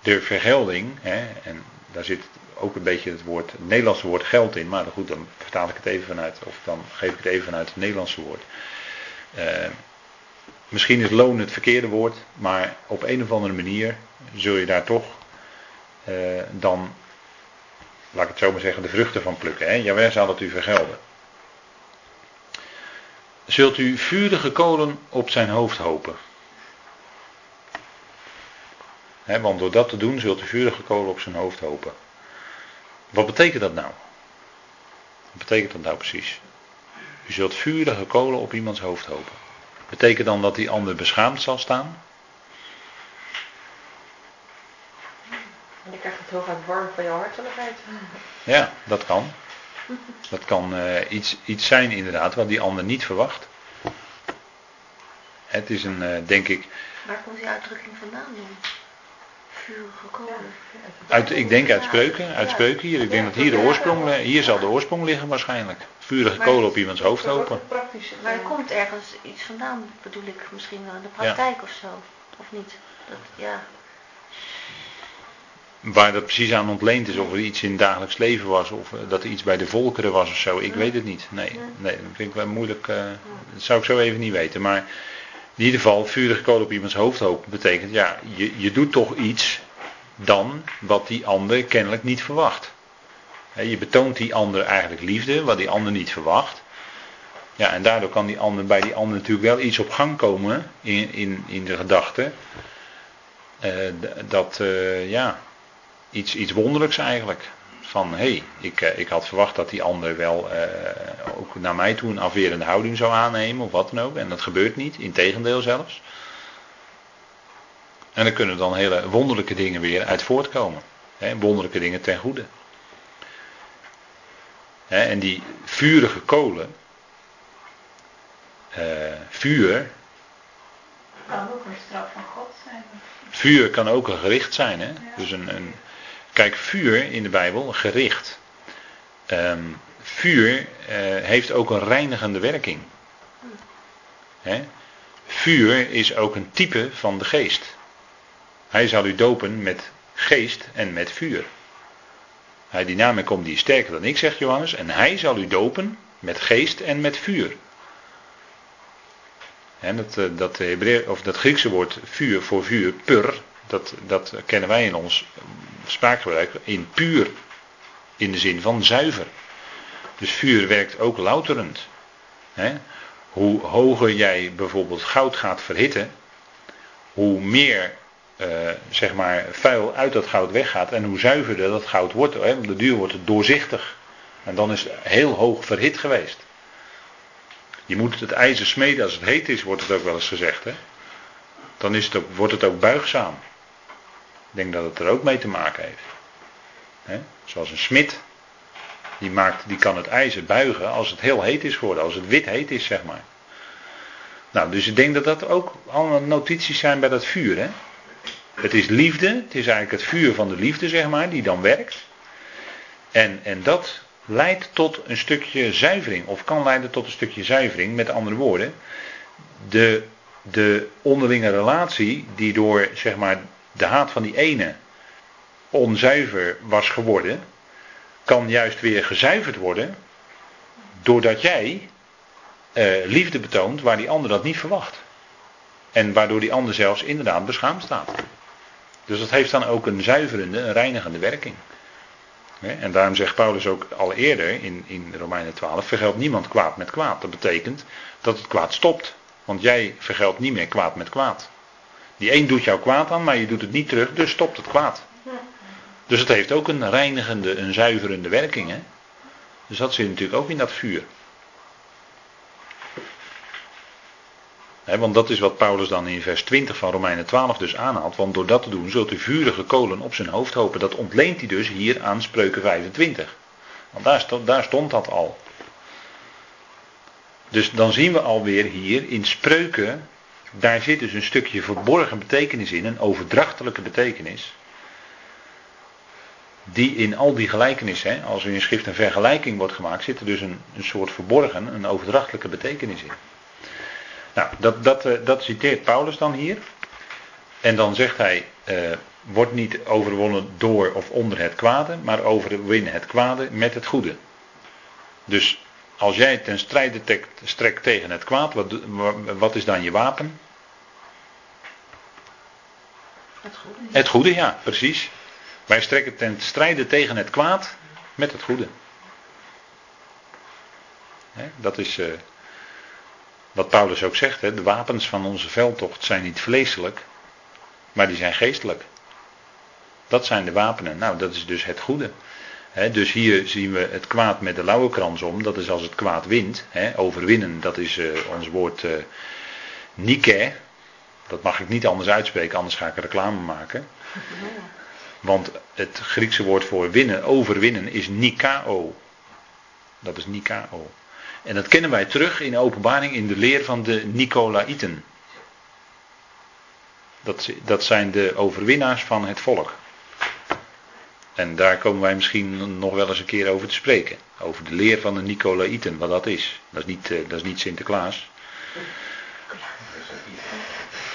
de vergelding, hè, en daar zit ook een beetje het, woord, Nederlandse woord geld in, maar goed, dan vertaal ik het even vanuit, of dan geef ik het even vanuit het Nederlandse woord. Uh, misschien is loon het verkeerde woord, maar op een of andere manier zul je daar toch uh, dan, laat ik het zo maar zeggen, de vruchten van plukken. Hè? Jawel zal het u vergelden. Zult u vurige kolen op zijn hoofd hopen? want door dat te doen zult u vurige kolen op zijn hoofd hopen. Wat betekent dat nou? Wat betekent dat nou precies? U zult vurige kolen op iemands hoofd hopen. Betekent dan dat die ander beschaamd zal staan? En je krijgt het heel vaak warm van jouw hartelijkheid. Ja, dat kan. Dat kan uh, iets, iets zijn inderdaad wat die ander niet verwacht. Het is een, uh, denk ik. Waar komt die uitdrukking vandaan dan? Uit, ik denk uit spreuken, uit spreuken hier. Ik denk dat hier de oorsprong, hier zal de oorsprong liggen waarschijnlijk. Vurige kolen op iemands hoofd hopen. Maar er komt ergens iets vandaan, bedoel ik, misschien wel in de praktijk of zo. Of niet? Dat, ja. Waar dat precies aan ontleend is, of er iets in het dagelijks leven was, of eh, dat er iets bij de volkeren was of zo, ik weet het niet. Nee, nee dat vind ik wel moeilijk. Uh, dat zou ik zo even niet weten. Maar in ieder geval, vurige kolen op iemands hoofd hopen betekent, ja, je, je doet toch iets dan wat die ander kennelijk niet verwacht. je betoont die ander eigenlijk liefde, wat die ander niet verwacht. Ja, en daardoor kan die ander, bij die ander natuurlijk wel iets op gang komen in, in, in de gedachte. Uh, dat, uh, ja, iets, iets wonderlijks eigenlijk van hé, hey, ik, eh, ik had verwacht dat die ander wel uh, ook naar mij toe een afwerende houding zou aannemen of wat dan ook. En dat gebeurt niet, integendeel zelfs. En er kunnen dan hele wonderlijke dingen weer uit voortkomen. Hè, wonderlijke dingen ten goede. Hè, en die vurige kolen, uh, vuur. Kan ook een straf van God zijn. Vuur kan ook een gericht zijn. Hè? Ja. Dus een, een, Kijk, vuur in de Bijbel, gericht. Um, vuur uh, heeft ook een reinigende werking. Vuur is ook een type van de geest. Hij zal u dopen met geest en met vuur. Hij die na mij komt, die is sterker dan ik, zegt Johannes. En hij zal u dopen met geest en met vuur. Dat, eh, dat, of dat Griekse woord vuur voor vuur, pur, dat, dat kennen wij in ons spraakgebruik in puur. In de zin van zuiver. Dus vuur werkt ook louterend. Hoe hoger jij bijvoorbeeld goud gaat verhitten, hoe meer uh, zeg maar vuil uit dat goud weggaat en hoe zuiverder dat goud wordt. Hè? Op de duur wordt het doorzichtig. En dan is het heel hoog verhit geweest. Je moet het ijzer smeden als het heet is, wordt het ook wel eens gezegd. Dan is het wordt het ook buigzaam. Denk dat het er ook mee te maken heeft. Zoals een smid. Die, maakt, die kan het ijzer buigen als het heel heet is geworden. Als het wit heet is, zeg maar. Nou, dus ik denk dat dat ook allemaal notities zijn bij dat vuur. Het is liefde, het is eigenlijk het vuur van de liefde, zeg maar, die dan werkt. En, en dat leidt tot een stukje zuivering, of kan leiden tot een stukje zuivering, met andere woorden. De, de onderlinge relatie die door, zeg maar, de haat van die ene onzuiver was geworden, kan juist weer gezuiverd worden, doordat jij eh, liefde betoont waar die ander dat niet verwacht. En waardoor die ander zelfs inderdaad beschaamd staat. Dus dat heeft dan ook een zuiverende, een reinigende werking. En daarom zegt Paulus ook al eerder in, in Romeinen 12: vergeld niemand kwaad met kwaad. Dat betekent dat het kwaad stopt. Want jij vergeldt niet meer kwaad met kwaad. Die een doet jou kwaad aan, maar je doet het niet terug, dus stopt het kwaad. Dus het heeft ook een reinigende, een zuiverende werking. Hè? Dus dat zit natuurlijk ook in dat vuur. want dat is wat Paulus dan in vers 20 van Romeinen 12 dus aanhaalt. Want door dat te doen zult u vurige kolen op zijn hoofd hopen. Dat ontleent hij dus hier aan spreuken 25. Want daar stond, daar stond dat al. Dus dan zien we alweer hier in spreuken. Daar zit dus een stukje verborgen betekenis in. Een overdrachtelijke betekenis. Die in al die gelijkenissen, als er in schrift een vergelijking wordt gemaakt, zit er dus een, een soort verborgen, een overdrachtelijke betekenis in. Nou, dat, dat, eh, dat citeert Paulus dan hier. En dan zegt hij, uh, wordt niet overwonnen door of onder het kwade, maar overwin het kwade met het goede. Dus als jij ten strijde strekt tegen het kwaad, wat, wat is dan je wapen? Het goede. Het goede, ja, precies. Wij strekken ten strijde tegen het kwaad met het goede. dat is. Uh, wat Paulus ook zegt, de wapens van onze veldtocht zijn niet vleeselijk, maar die zijn geestelijk. Dat zijn de wapenen. Nou, dat is dus het goede. Dus hier zien we het kwaad met de lauwe krans om. Dat is als het kwaad wint. overwinnen, dat is uh, ons woord uh, nike. Dat mag ik niet anders uitspreken, anders ga ik reclame maken. Want het Griekse woord voor winnen, overwinnen, is nikao. Dat is nikao. En dat kennen wij terug in de openbaring in de leer van de Nicolaïten. Dat, dat zijn de overwinnaars van het volk. En daar komen wij misschien nog wel eens een keer over te spreken. Over de leer van de Nicolaïten, wat dat is. Dat is niet, eh, dat is niet Sinterklaas.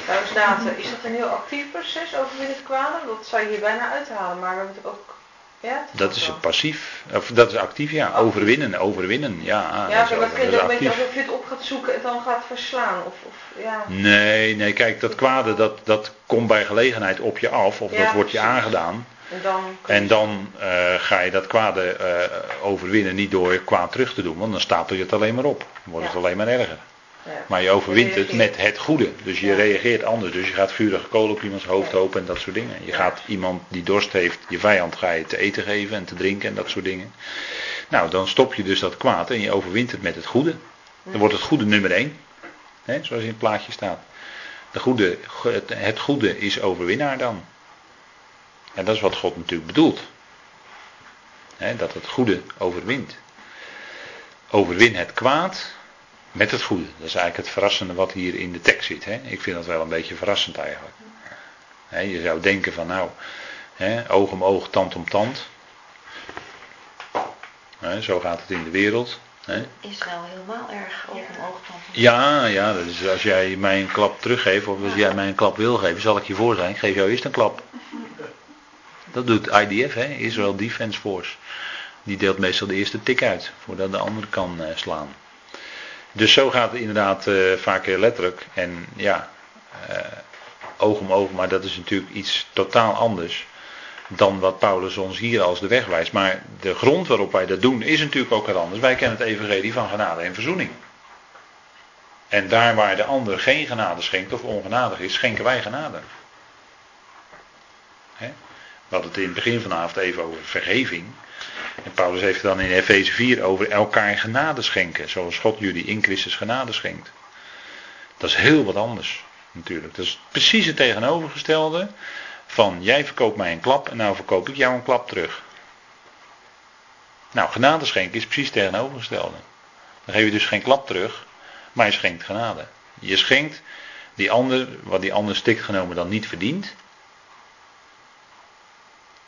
Nou, is dat een heel actief proces overwinnen het kwade? Dat zou je hier bijna uithalen, maar we hebben het ook ja, dat is passief. Of dat is actief, ja. Overwinnen, overwinnen. Ja, ja maar het klinkt ook een beetje alsof je het op gaat zoeken en dan gaat verslaan. Of, of, ja. Nee, nee, kijk, dat kwade dat, dat komt bij gelegenheid op je af. Of dat wordt je aangedaan. En dan, en dan uh, ga je dat kwade uh, overwinnen niet door kwaad terug te doen. Want dan stapel je het alleen maar op. Dan wordt het alleen maar erger. Maar je overwint het met het goede. Dus je reageert anders. Dus je gaat vurige kolen op iemands hoofd hopen en dat soort dingen. Je gaat iemand die dorst heeft, je vijand ga je te eten geven en te drinken en dat soort dingen. Nou, dan stop je dus dat kwaad en je overwint het met het goede. Dan wordt het goede nummer één. Hè, zoals in het plaatje staat. De goede, het goede is overwinnaar dan. En dat is wat God natuurlijk bedoelt. dat het goede overwint. Overwin het kwaad met het goede. Dat is eigenlijk het verrassende wat hier in de tekst zit. Ik vind dat wel een beetje verrassend eigenlijk. je zou denken van nou, oog om oog, tand om tand. zo gaat het in de wereld. Israël helemaal erg oog om oog, tand om Ja, ja, dat is als jij mij een klap teruggeeft, of als jij mij een klap wil geven, zal ik je voor zijn. Ik geef jou eerst een klap. Dat doet IDF, hè, Israel Defense Force. Die deelt meestal de eerste tik uit, voordat de andere kan uh, slaan. Dus zo gaat het inderdaad uh, vaak heel letterlijk. En ja, uh, oog om oog, maar dat is natuurlijk iets totaal anders dan wat Paulus ons hier als de weg wijst. Maar de grond waarop wij dat doen is natuurlijk ook wat anders. Wij kennen het evangelie van genade en verzoening. En daar waar de ander geen genade schenkt of ongenadig is, schenken wij genade. He? We hadden het in het begin vanavond even over vergeving. En Paulus heeft het dan in Efeze 4 over elkaar genade schenken. Zoals God jullie in Christus genade schenkt. Dat is heel wat anders natuurlijk. Dat is precies het tegenovergestelde van jij verkoopt mij een klap en nou verkoop ik jou een klap terug. Nou, genade schenken is precies het tegenovergestelde. Dan geef je dus geen klap terug, maar je schenkt genade. Je schenkt die ander, wat die ander stikt genomen dan niet verdient.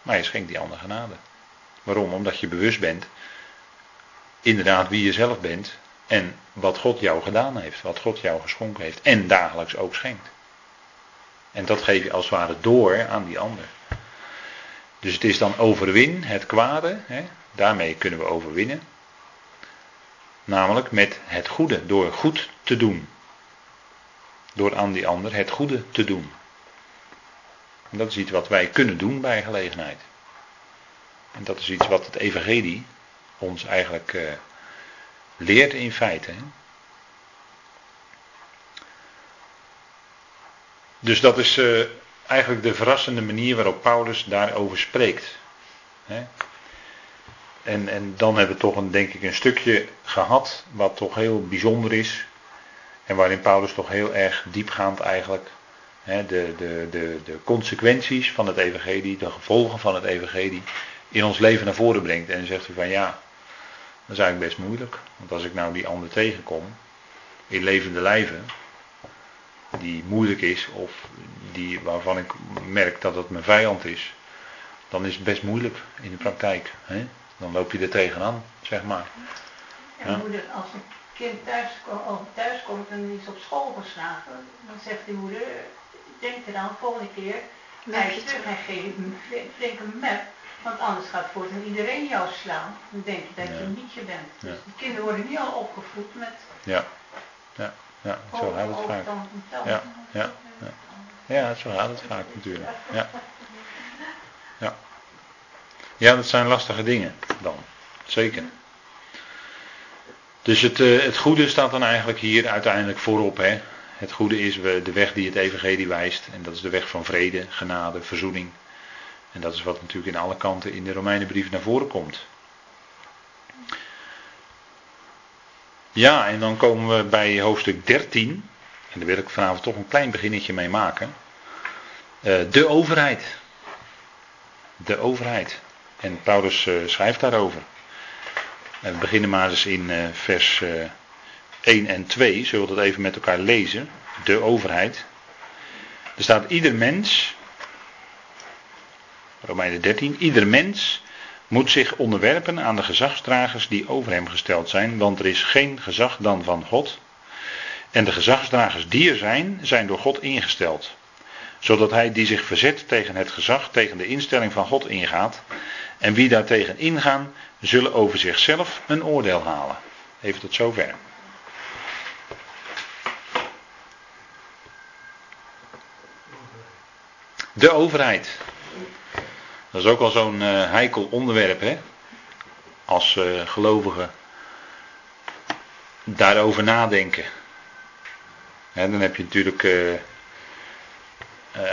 Maar je schenkt die ander genade. Waarom? Omdat je bewust bent, inderdaad wie je zelf bent en wat God jou gedaan heeft, wat God jou geschonken heeft en dagelijks ook schenkt. En dat geef je als het ware door aan die ander. Dus het is dan overwin het kwade, hè? daarmee kunnen we overwinnen. Namelijk met het goede, door goed te doen. Door aan die ander het goede te doen. En dat is iets wat wij kunnen doen bij gelegenheid. En dat is iets wat het Evangelie ons eigenlijk uh, leert in feite. Hè? Dus dat is uh, eigenlijk de verrassende manier waarop Paulus daarover spreekt. Hè? En, en dan hebben we toch een, denk ik een stukje gehad wat toch heel bijzonder is. En waarin Paulus toch heel erg diepgaand eigenlijk de, de, de, de consequenties van het evangelie, de gevolgen van het evangelie in ons leven naar voren brengt. En dan zegt hij van ja, dat is eigenlijk best moeilijk. Want als ik nou die ander tegenkom, in levende lijven, die moeilijk is of die, waarvan ik merk dat het mijn vijand is, dan is het best moeilijk in de praktijk. Hè? Dan loop je er tegenaan, zeg maar. Ja, moeder, als een kind thuis, thuis komt en is op school geslagen, dan zegt die moeder, denk er dan volgende keer, hij terug en geef een flinke map. Want anders gaat voortaan iedereen jou slaan. Dan denk je dat je een nietje bent. Dus kinderen worden niet al opgevoed met... Ja, ja, ja zo gaat het vaak. Ja, ja, ja. ja, zo gaat het vaak natuurlijk. Ja. Ja. ja, dat zijn lastige dingen dan. Zeker. Dus het, uh, het goede staat dan eigenlijk hier uiteindelijk voorop. Hè? Het goede is de weg die het evangelie wijst. En dat is de weg van vrede, genade, verzoening. En dat is wat natuurlijk in alle kanten in de Romeinenbrief naar voren komt. Ja, en dan komen we bij hoofdstuk 13. En daar wil ik vanavond toch een klein beginnetje mee maken. Uh, de overheid. De overheid. En Paulus uh, schrijft daarover. We beginnen maar eens in uh, vers 1 en 2. Zullen we dat even met elkaar lezen? De overheid. Er staat ieder mens Romeinen 13. Ieder mens moet zich onderwerpen aan de gezagsdragers die over hem gesteld zijn, want er is geen gezag dan van God. En de gezagsdragers die er zijn, zijn door God ingesteld. Zodat hij die zich verzet tegen het gezag, tegen de instelling van God ingaat. En wie daartegen ingaan, zullen over zichzelf een oordeel halen. Even tot zover. De overheid. Dat is ook al zo'n uh, heikel onderwerp, hè? Als uh, gelovigen daarover nadenken. Hè, dan heb je natuurlijk uh,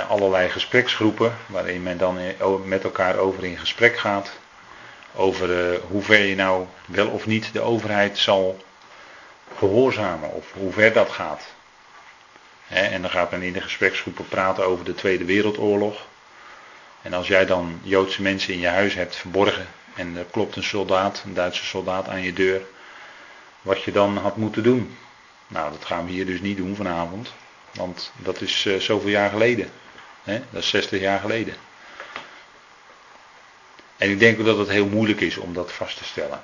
allerlei gespreksgroepen waarin men dan met elkaar over in gesprek gaat. Over hoe ver je nou wel of niet de overheid zal gehoorzamen of hoe ver dat gaat. En dan gaat men in de gespreksgroepen praten over de Tweede Wereldoorlog. En als jij dan Joodse mensen in je huis hebt verborgen en er klopt een soldaat, een Duitse soldaat aan je deur, wat je dan had moeten doen. Nou, dat gaan we hier dus niet doen vanavond, want dat is uh, zoveel jaar geleden. Dat is 60 jaar geleden. En ik denk ook dat het heel moeilijk is om dat vast te stellen.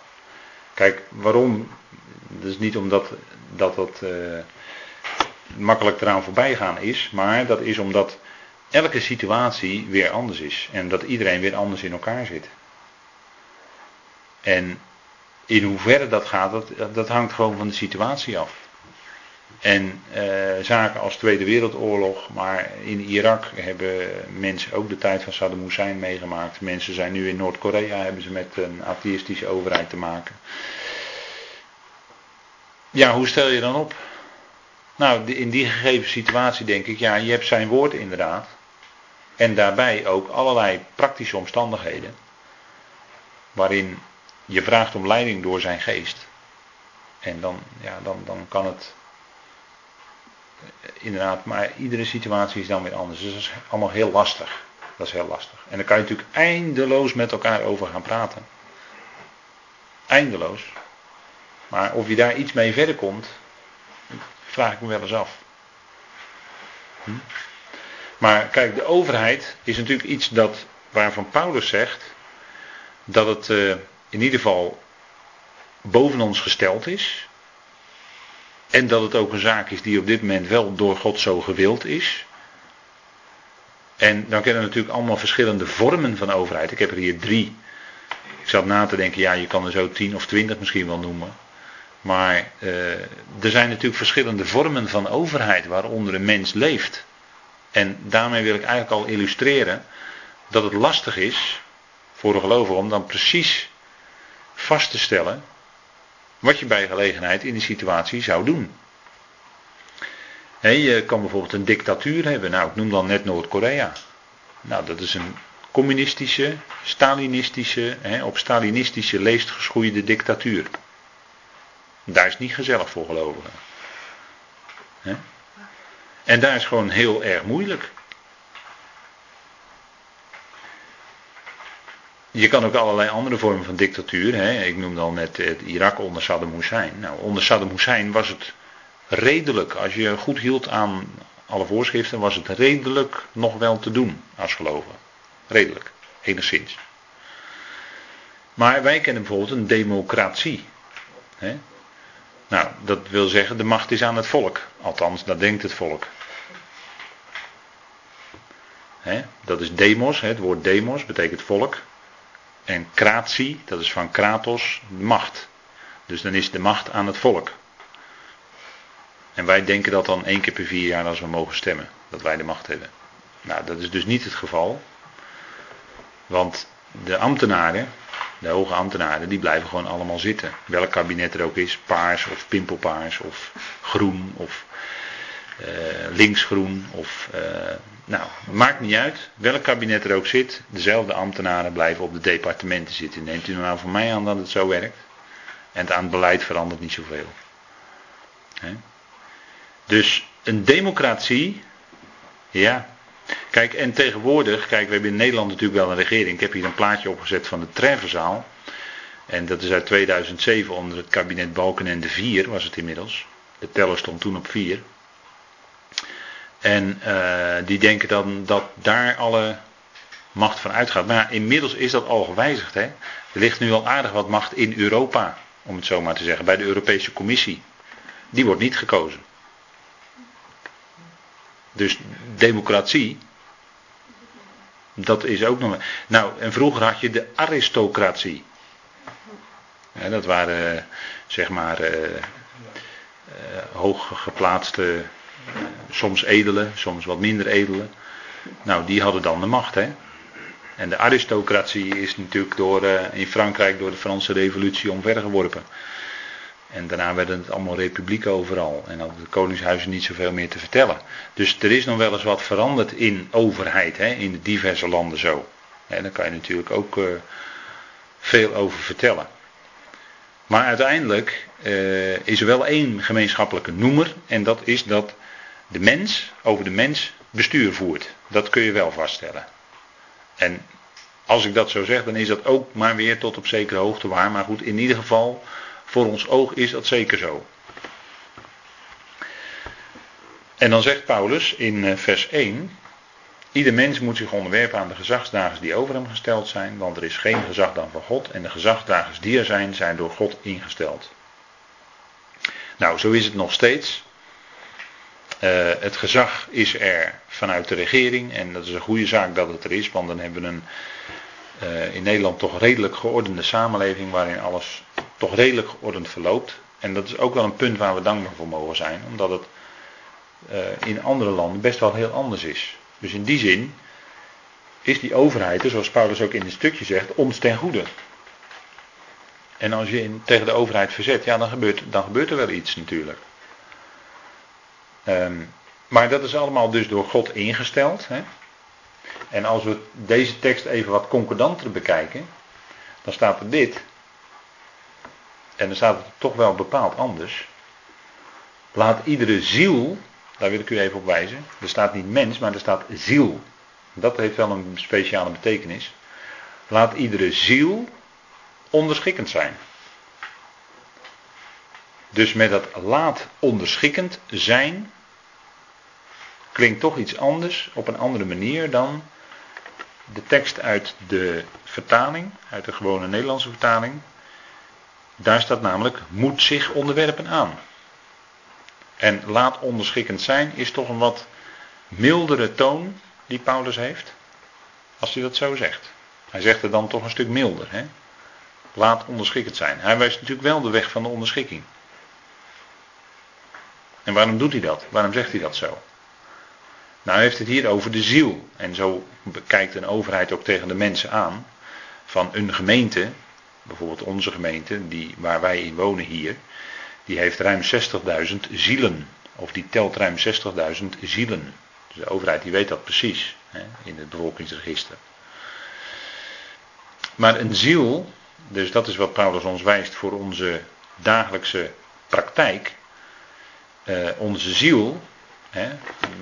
Kijk, waarom? Dat is niet omdat dat, dat uh, makkelijk eraan voorbij gaan is, maar dat is omdat elke situatie weer anders is. En dat iedereen weer anders in elkaar zit. En in hoeverre dat gaat, dat, dat hangt gewoon van de situatie af. En eh, zaken als Tweede Wereldoorlog, maar in Irak hebben mensen ook de tijd van Saddam Hussein meegemaakt. Mensen zijn nu in Noord-Korea, hebben ze met een atheïstische overheid te maken. Ja, hoe stel je dan op? Nou, in die gegeven situatie denk ik, ja, je hebt zijn woord inderdaad. En daarbij ook allerlei praktische omstandigheden. Waarin je vraagt om leiding door zijn geest. En dan, ja, dan, dan kan het inderdaad, maar iedere situatie is dan weer anders. Dus dat is allemaal heel lastig. Dat is heel lastig. En dan kan je natuurlijk eindeloos met elkaar over gaan praten. Eindeloos. Maar of je daar iets mee verder komt, vraag ik me wel eens af. Hm? Maar kijk, de overheid is natuurlijk iets dat, waarvan Paulus zegt dat het uh, in ieder geval boven ons gesteld is. En dat het ook een zaak is die op dit moment wel door God zo gewild is. En dan kennen we natuurlijk allemaal verschillende vormen van overheid. Ik heb er hier drie. Ik zat na te denken, ja, je kan er zo tien of twintig misschien wel noemen. Maar uh, er zijn natuurlijk verschillende vormen van overheid waaronder een mens leeft. En daarmee wil ik eigenlijk al illustreren dat het lastig is voor de gelovige om dan precies vast te stellen wat je bij gelegenheid in die situatie zou doen. je kan bijvoorbeeld een dictatuur hebben. Nou, ik noem dan net Noord-Korea. Nou, dat is een communistische, stalinistische, op stalinistische leest geschoeide dictatuur. Daar is niet gezellig voor gelovigen. En daar is gewoon heel erg moeilijk. Je kan ook allerlei andere vormen van dictatuur. Hè. Ik noemde al net het Irak onder Saddam Hussein. Nou, onder Saddam Hussein was het redelijk, als je goed hield aan alle voorschriften, was het redelijk nog wel te doen als geloven. Redelijk, enigszins. Maar wij kennen bijvoorbeeld een democratie. Hè. Nou, dat wil zeggen, de macht is aan het volk. Althans, dat denkt het volk. Dat is demos, het woord demos betekent volk. En kratie, dat is van kratos, macht. Dus dan is de macht aan het volk. En wij denken dat dan één keer per vier jaar als we mogen stemmen. Dat wij de macht hebben. Nou, dat is dus niet het geval. Want de ambtenaren, de hoge ambtenaren, die blijven gewoon allemaal zitten. Welk kabinet er ook is, paars of pimpelpaars of groen of uh, linksgroen of uh, nou, maakt niet uit. Welk kabinet er ook zit, dezelfde ambtenaren blijven op de departementen zitten. Neemt u nou van mij aan dat het zo werkt? En aan het beleid verandert niet zoveel. He? Dus een democratie, ja. Kijk, en tegenwoordig, kijk, we hebben in Nederland natuurlijk wel een regering. Ik heb hier een plaatje opgezet van de Treffenzaal. En dat is uit 2007 onder het kabinet Balkenende 4 was het inmiddels. De teller stond toen op 4. En uh, die denken dan dat daar alle macht van uitgaat. Maar inmiddels is dat al gewijzigd. Hè? Er ligt nu al aardig wat macht in Europa, om het zo maar te zeggen, bij de Europese Commissie. Die wordt niet gekozen. Dus democratie, dat is ook nog. Nou, en vroeger had je de aristocratie. Dat waren, zeg maar, uh, uh, hooggeplaatste soms edele, soms wat minder edele. Nou, die hadden dan de macht, hè. En de aristocratie is natuurlijk door, in Frankrijk door de Franse revolutie omvergeworpen. En daarna werden het allemaal republieken overal. En hadden de koningshuizen niet zoveel meer te vertellen. Dus er is nog wel eens wat veranderd in overheid, hè, in de diverse landen zo. En daar kan je natuurlijk ook uh, veel over vertellen. Maar uiteindelijk uh, is er wel één gemeenschappelijke noemer. En dat is dat de mens over de mens bestuur voert. Dat kun je wel vaststellen. En als ik dat zo zeg, dan is dat ook maar weer tot op zekere hoogte waar. Maar goed, in ieder geval, voor ons oog is dat zeker zo. En dan zegt Paulus in eh, vers 1. Ieder mens moet zich onderwerpen aan de gezagsdragers die over hem gesteld zijn, want er is geen gezag dan van God en de gezagsdragers die er zijn, zijn door God ingesteld. Nou, zo is het nog steeds. Eh, het gezag is er vanuit de regering en dat is een goede zaak dat het er is, want dan hebben we een uh, in Nederland toch redelijk geordende samenleving waarin alles toch redelijk geordend verloopt. En dat is ook wel een punt waar we dankbaar voor mogen zijn, omdat het uh, in andere landen best wel heel anders is. Dus in die zin is die overheid, zoals Paulus ook in het stukje zegt, ons ten goede. En als je in, tegen de overheid verzet, ja, dan gebeurt, dan gebeurt er wel iets natuurlijk. Um, maar dat is allemaal dus door God ingesteld. Hè? En als we deze tekst even wat concordanter bekijken, dan staat er dit. En dan staat het toch wel bepaald anders. Laat iedere ziel, daar wil ik u even op wijzen. Er staat niet mens, maar er staat ziel. Dat heeft wel een speciale betekenis. Laat iedere ziel onderschikkend zijn. Dus met dat laat onderschikkend zijn, klinkt toch iets anders, op een andere manier dan de tekst uit de vertaling, uit de gewone Nederlandse vertaling. Daar staat namelijk moet zich onderwerpen aan. En laat onderschikkend zijn is toch een wat mildere toon die Paulus heeft. Als hij dat zo zegt. Hij zegt het dan toch een stuk milder. Hè? Laat onderschikkend zijn. Hij wijst natuurlijk wel de weg van de onderschikking. En waarom doet hij dat? Waarom zegt hij dat zo? Nou heeft het hier over de ziel. En zo kijkt een overheid ook tegen de mensen aan. Van een gemeente, bijvoorbeeld onze gemeente, die, waar wij in wonen hier, die heeft ruim 60.000 zielen. Of die telt ruim 60.000 zielen. Dus de overheid die weet dat precies hè, in het bevolkingsregister. Maar een ziel, dus dat is wat Paulus ons wijst voor onze dagelijkse praktijk. Uh, onze ziel, hè,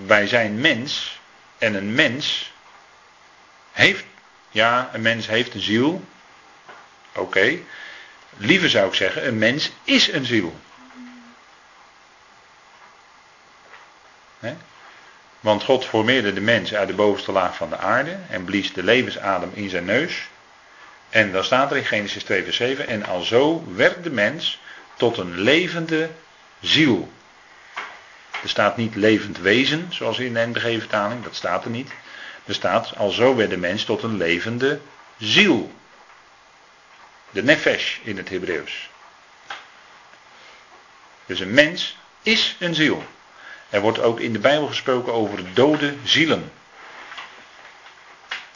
wij zijn mens en een mens heeft, ja, een mens heeft een ziel. Oké. Liever zou ik zeggen, een mens is een ziel. Want God formeerde de mens uit de bovenste laag van de aarde en blies de levensadem in zijn neus. En dan staat er in Genesis 2 vers 7, en alzo werd de mens tot een levende ziel. Er staat niet levend wezen, zoals in de NBG-vertaling, dat staat er niet. Er staat, alzo werd de mens tot een levende ziel. De nefesh in het Hebreeuws. Dus een mens is een ziel. Er wordt ook in de Bijbel gesproken over dode zielen.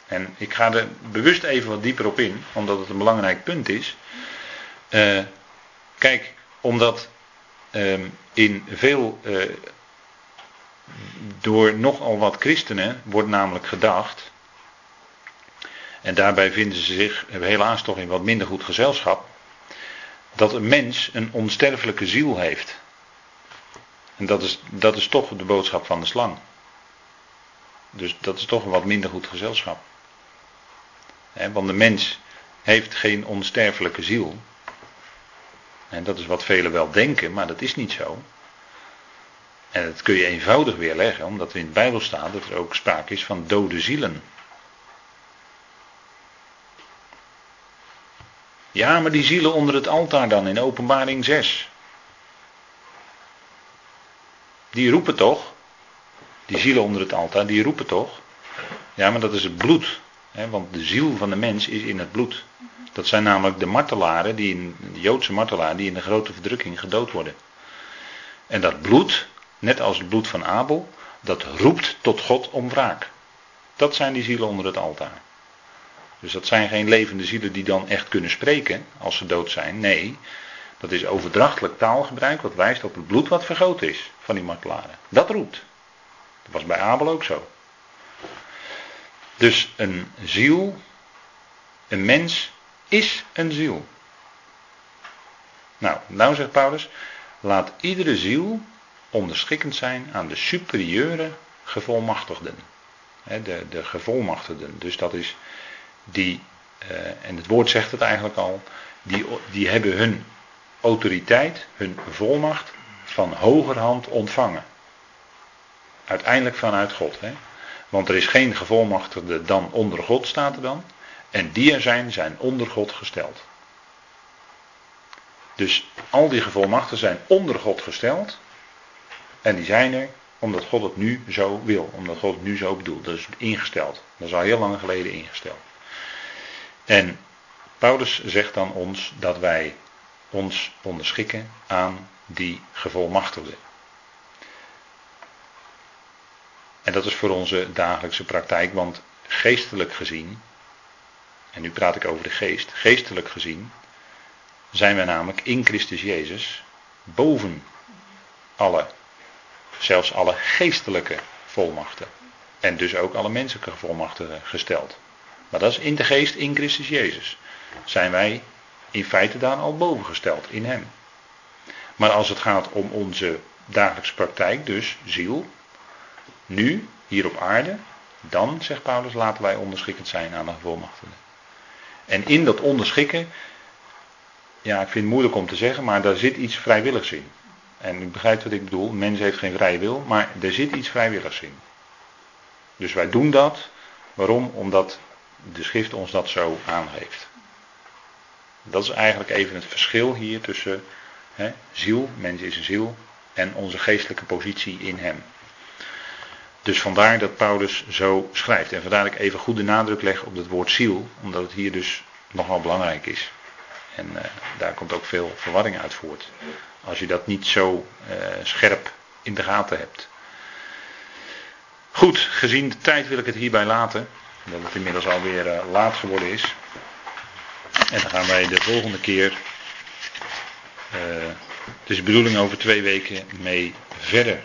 En ik ga er bewust even wat dieper op in, omdat het een belangrijk punt is. Uh, kijk, omdat uh, in veel uh, door nogal wat christenen wordt namelijk gedacht, en daarbij vinden ze zich helaas toch in wat minder goed gezelschap, dat een mens een onsterfelijke ziel heeft. En dat is, dat is toch de boodschap van de slang. Dus dat is toch een wat minder goed gezelschap. want de mens heeft geen onsterfelijke ziel. En dat is wat velen wel denken, maar dat is niet zo. En dat kun je eenvoudig weerleggen, omdat er in de Bijbel staat dat er ook sprake is van dode zielen. Ja, maar die zielen onder het altaar dan in Openbaring 6. Die roepen toch? Die zielen onder het altaar, die roepen toch? Ja, maar dat is het bloed. Hè, want de ziel van de mens is in het bloed. Dat zijn namelijk de martelaren, die in, de Joodse martelaren, die in de grote verdrukking gedood worden. En dat bloed, net als het bloed van Abel, dat roept tot God om wraak. Dat zijn die zielen onder het altaar. Dus dat zijn geen levende zielen die dan echt kunnen spreken als ze dood zijn. Nee, dat is overdrachtelijk taalgebruik wat wijst op het bloed wat vergoten is van die martelaren. Dat roept. Dat was bij Abel ook zo. Dus een ziel, een mens is een ziel. Nou, nou zegt Paulus, laat iedere ziel onderschikkend zijn aan de superieure gevolmachtigden. De, de gevolmachtigden. Dus dat is die, eh, en het woord zegt het eigenlijk al, die, die hebben hun autoriteit, hun volmacht van hogerhand ontvangen. Uiteindelijk vanuit God. Hè? Want er is geen gevolmachtigde dan onder God, staat er dan. En die er zijn, zijn onder God gesteld. Dus al die gevolmachten zijn onder God gesteld. En die zijn er omdat God het nu zo wil, omdat God het nu zo bedoelt. Dat is ingesteld. Dat is al heel lang geleden ingesteld. En Paulus zegt dan ons dat wij ons onderschikken aan die gevolmachtigde. En dat is voor onze dagelijkse praktijk, want geestelijk gezien, en nu praat ik over de geest, geestelijk gezien zijn wij namelijk in Christus Jezus boven alle, zelfs alle geestelijke volmachten. En dus ook alle menselijke volmachten gesteld. Maar dat is in de geest in Christus Jezus. Zijn wij in feite daar al boven gesteld, in Hem. Maar als het gaat om onze dagelijkse praktijk, dus ziel, nu, hier op aarde, dan, zegt Paulus, laten wij onderschikkend zijn aan de volmachten. En in dat onderschikken, ja, ik vind het moeilijk om te zeggen, maar daar zit iets vrijwilligs in. En ik begrijp wat ik bedoel, mens heeft geen vrije wil, maar er zit iets vrijwilligs in. Dus wij doen dat. Waarom? Omdat de schrift ons dat zo aangeeft. Dat is eigenlijk even het verschil hier tussen hè, ziel, mens is een ziel, en onze geestelijke positie in hem. Dus vandaar dat Paulus zo schrijft. En vandaar dat ik even goede nadruk leg op het woord ziel, omdat het hier dus nogal belangrijk is. En uh, daar komt ook veel verwarring uit voort. Als je dat niet zo uh, scherp in de gaten hebt. Goed, gezien de tijd wil ik het hierbij laten. Dat het inmiddels alweer uh, laat geworden is. En dan gaan wij de volgende keer. het is de bedoeling over twee weken mee verder.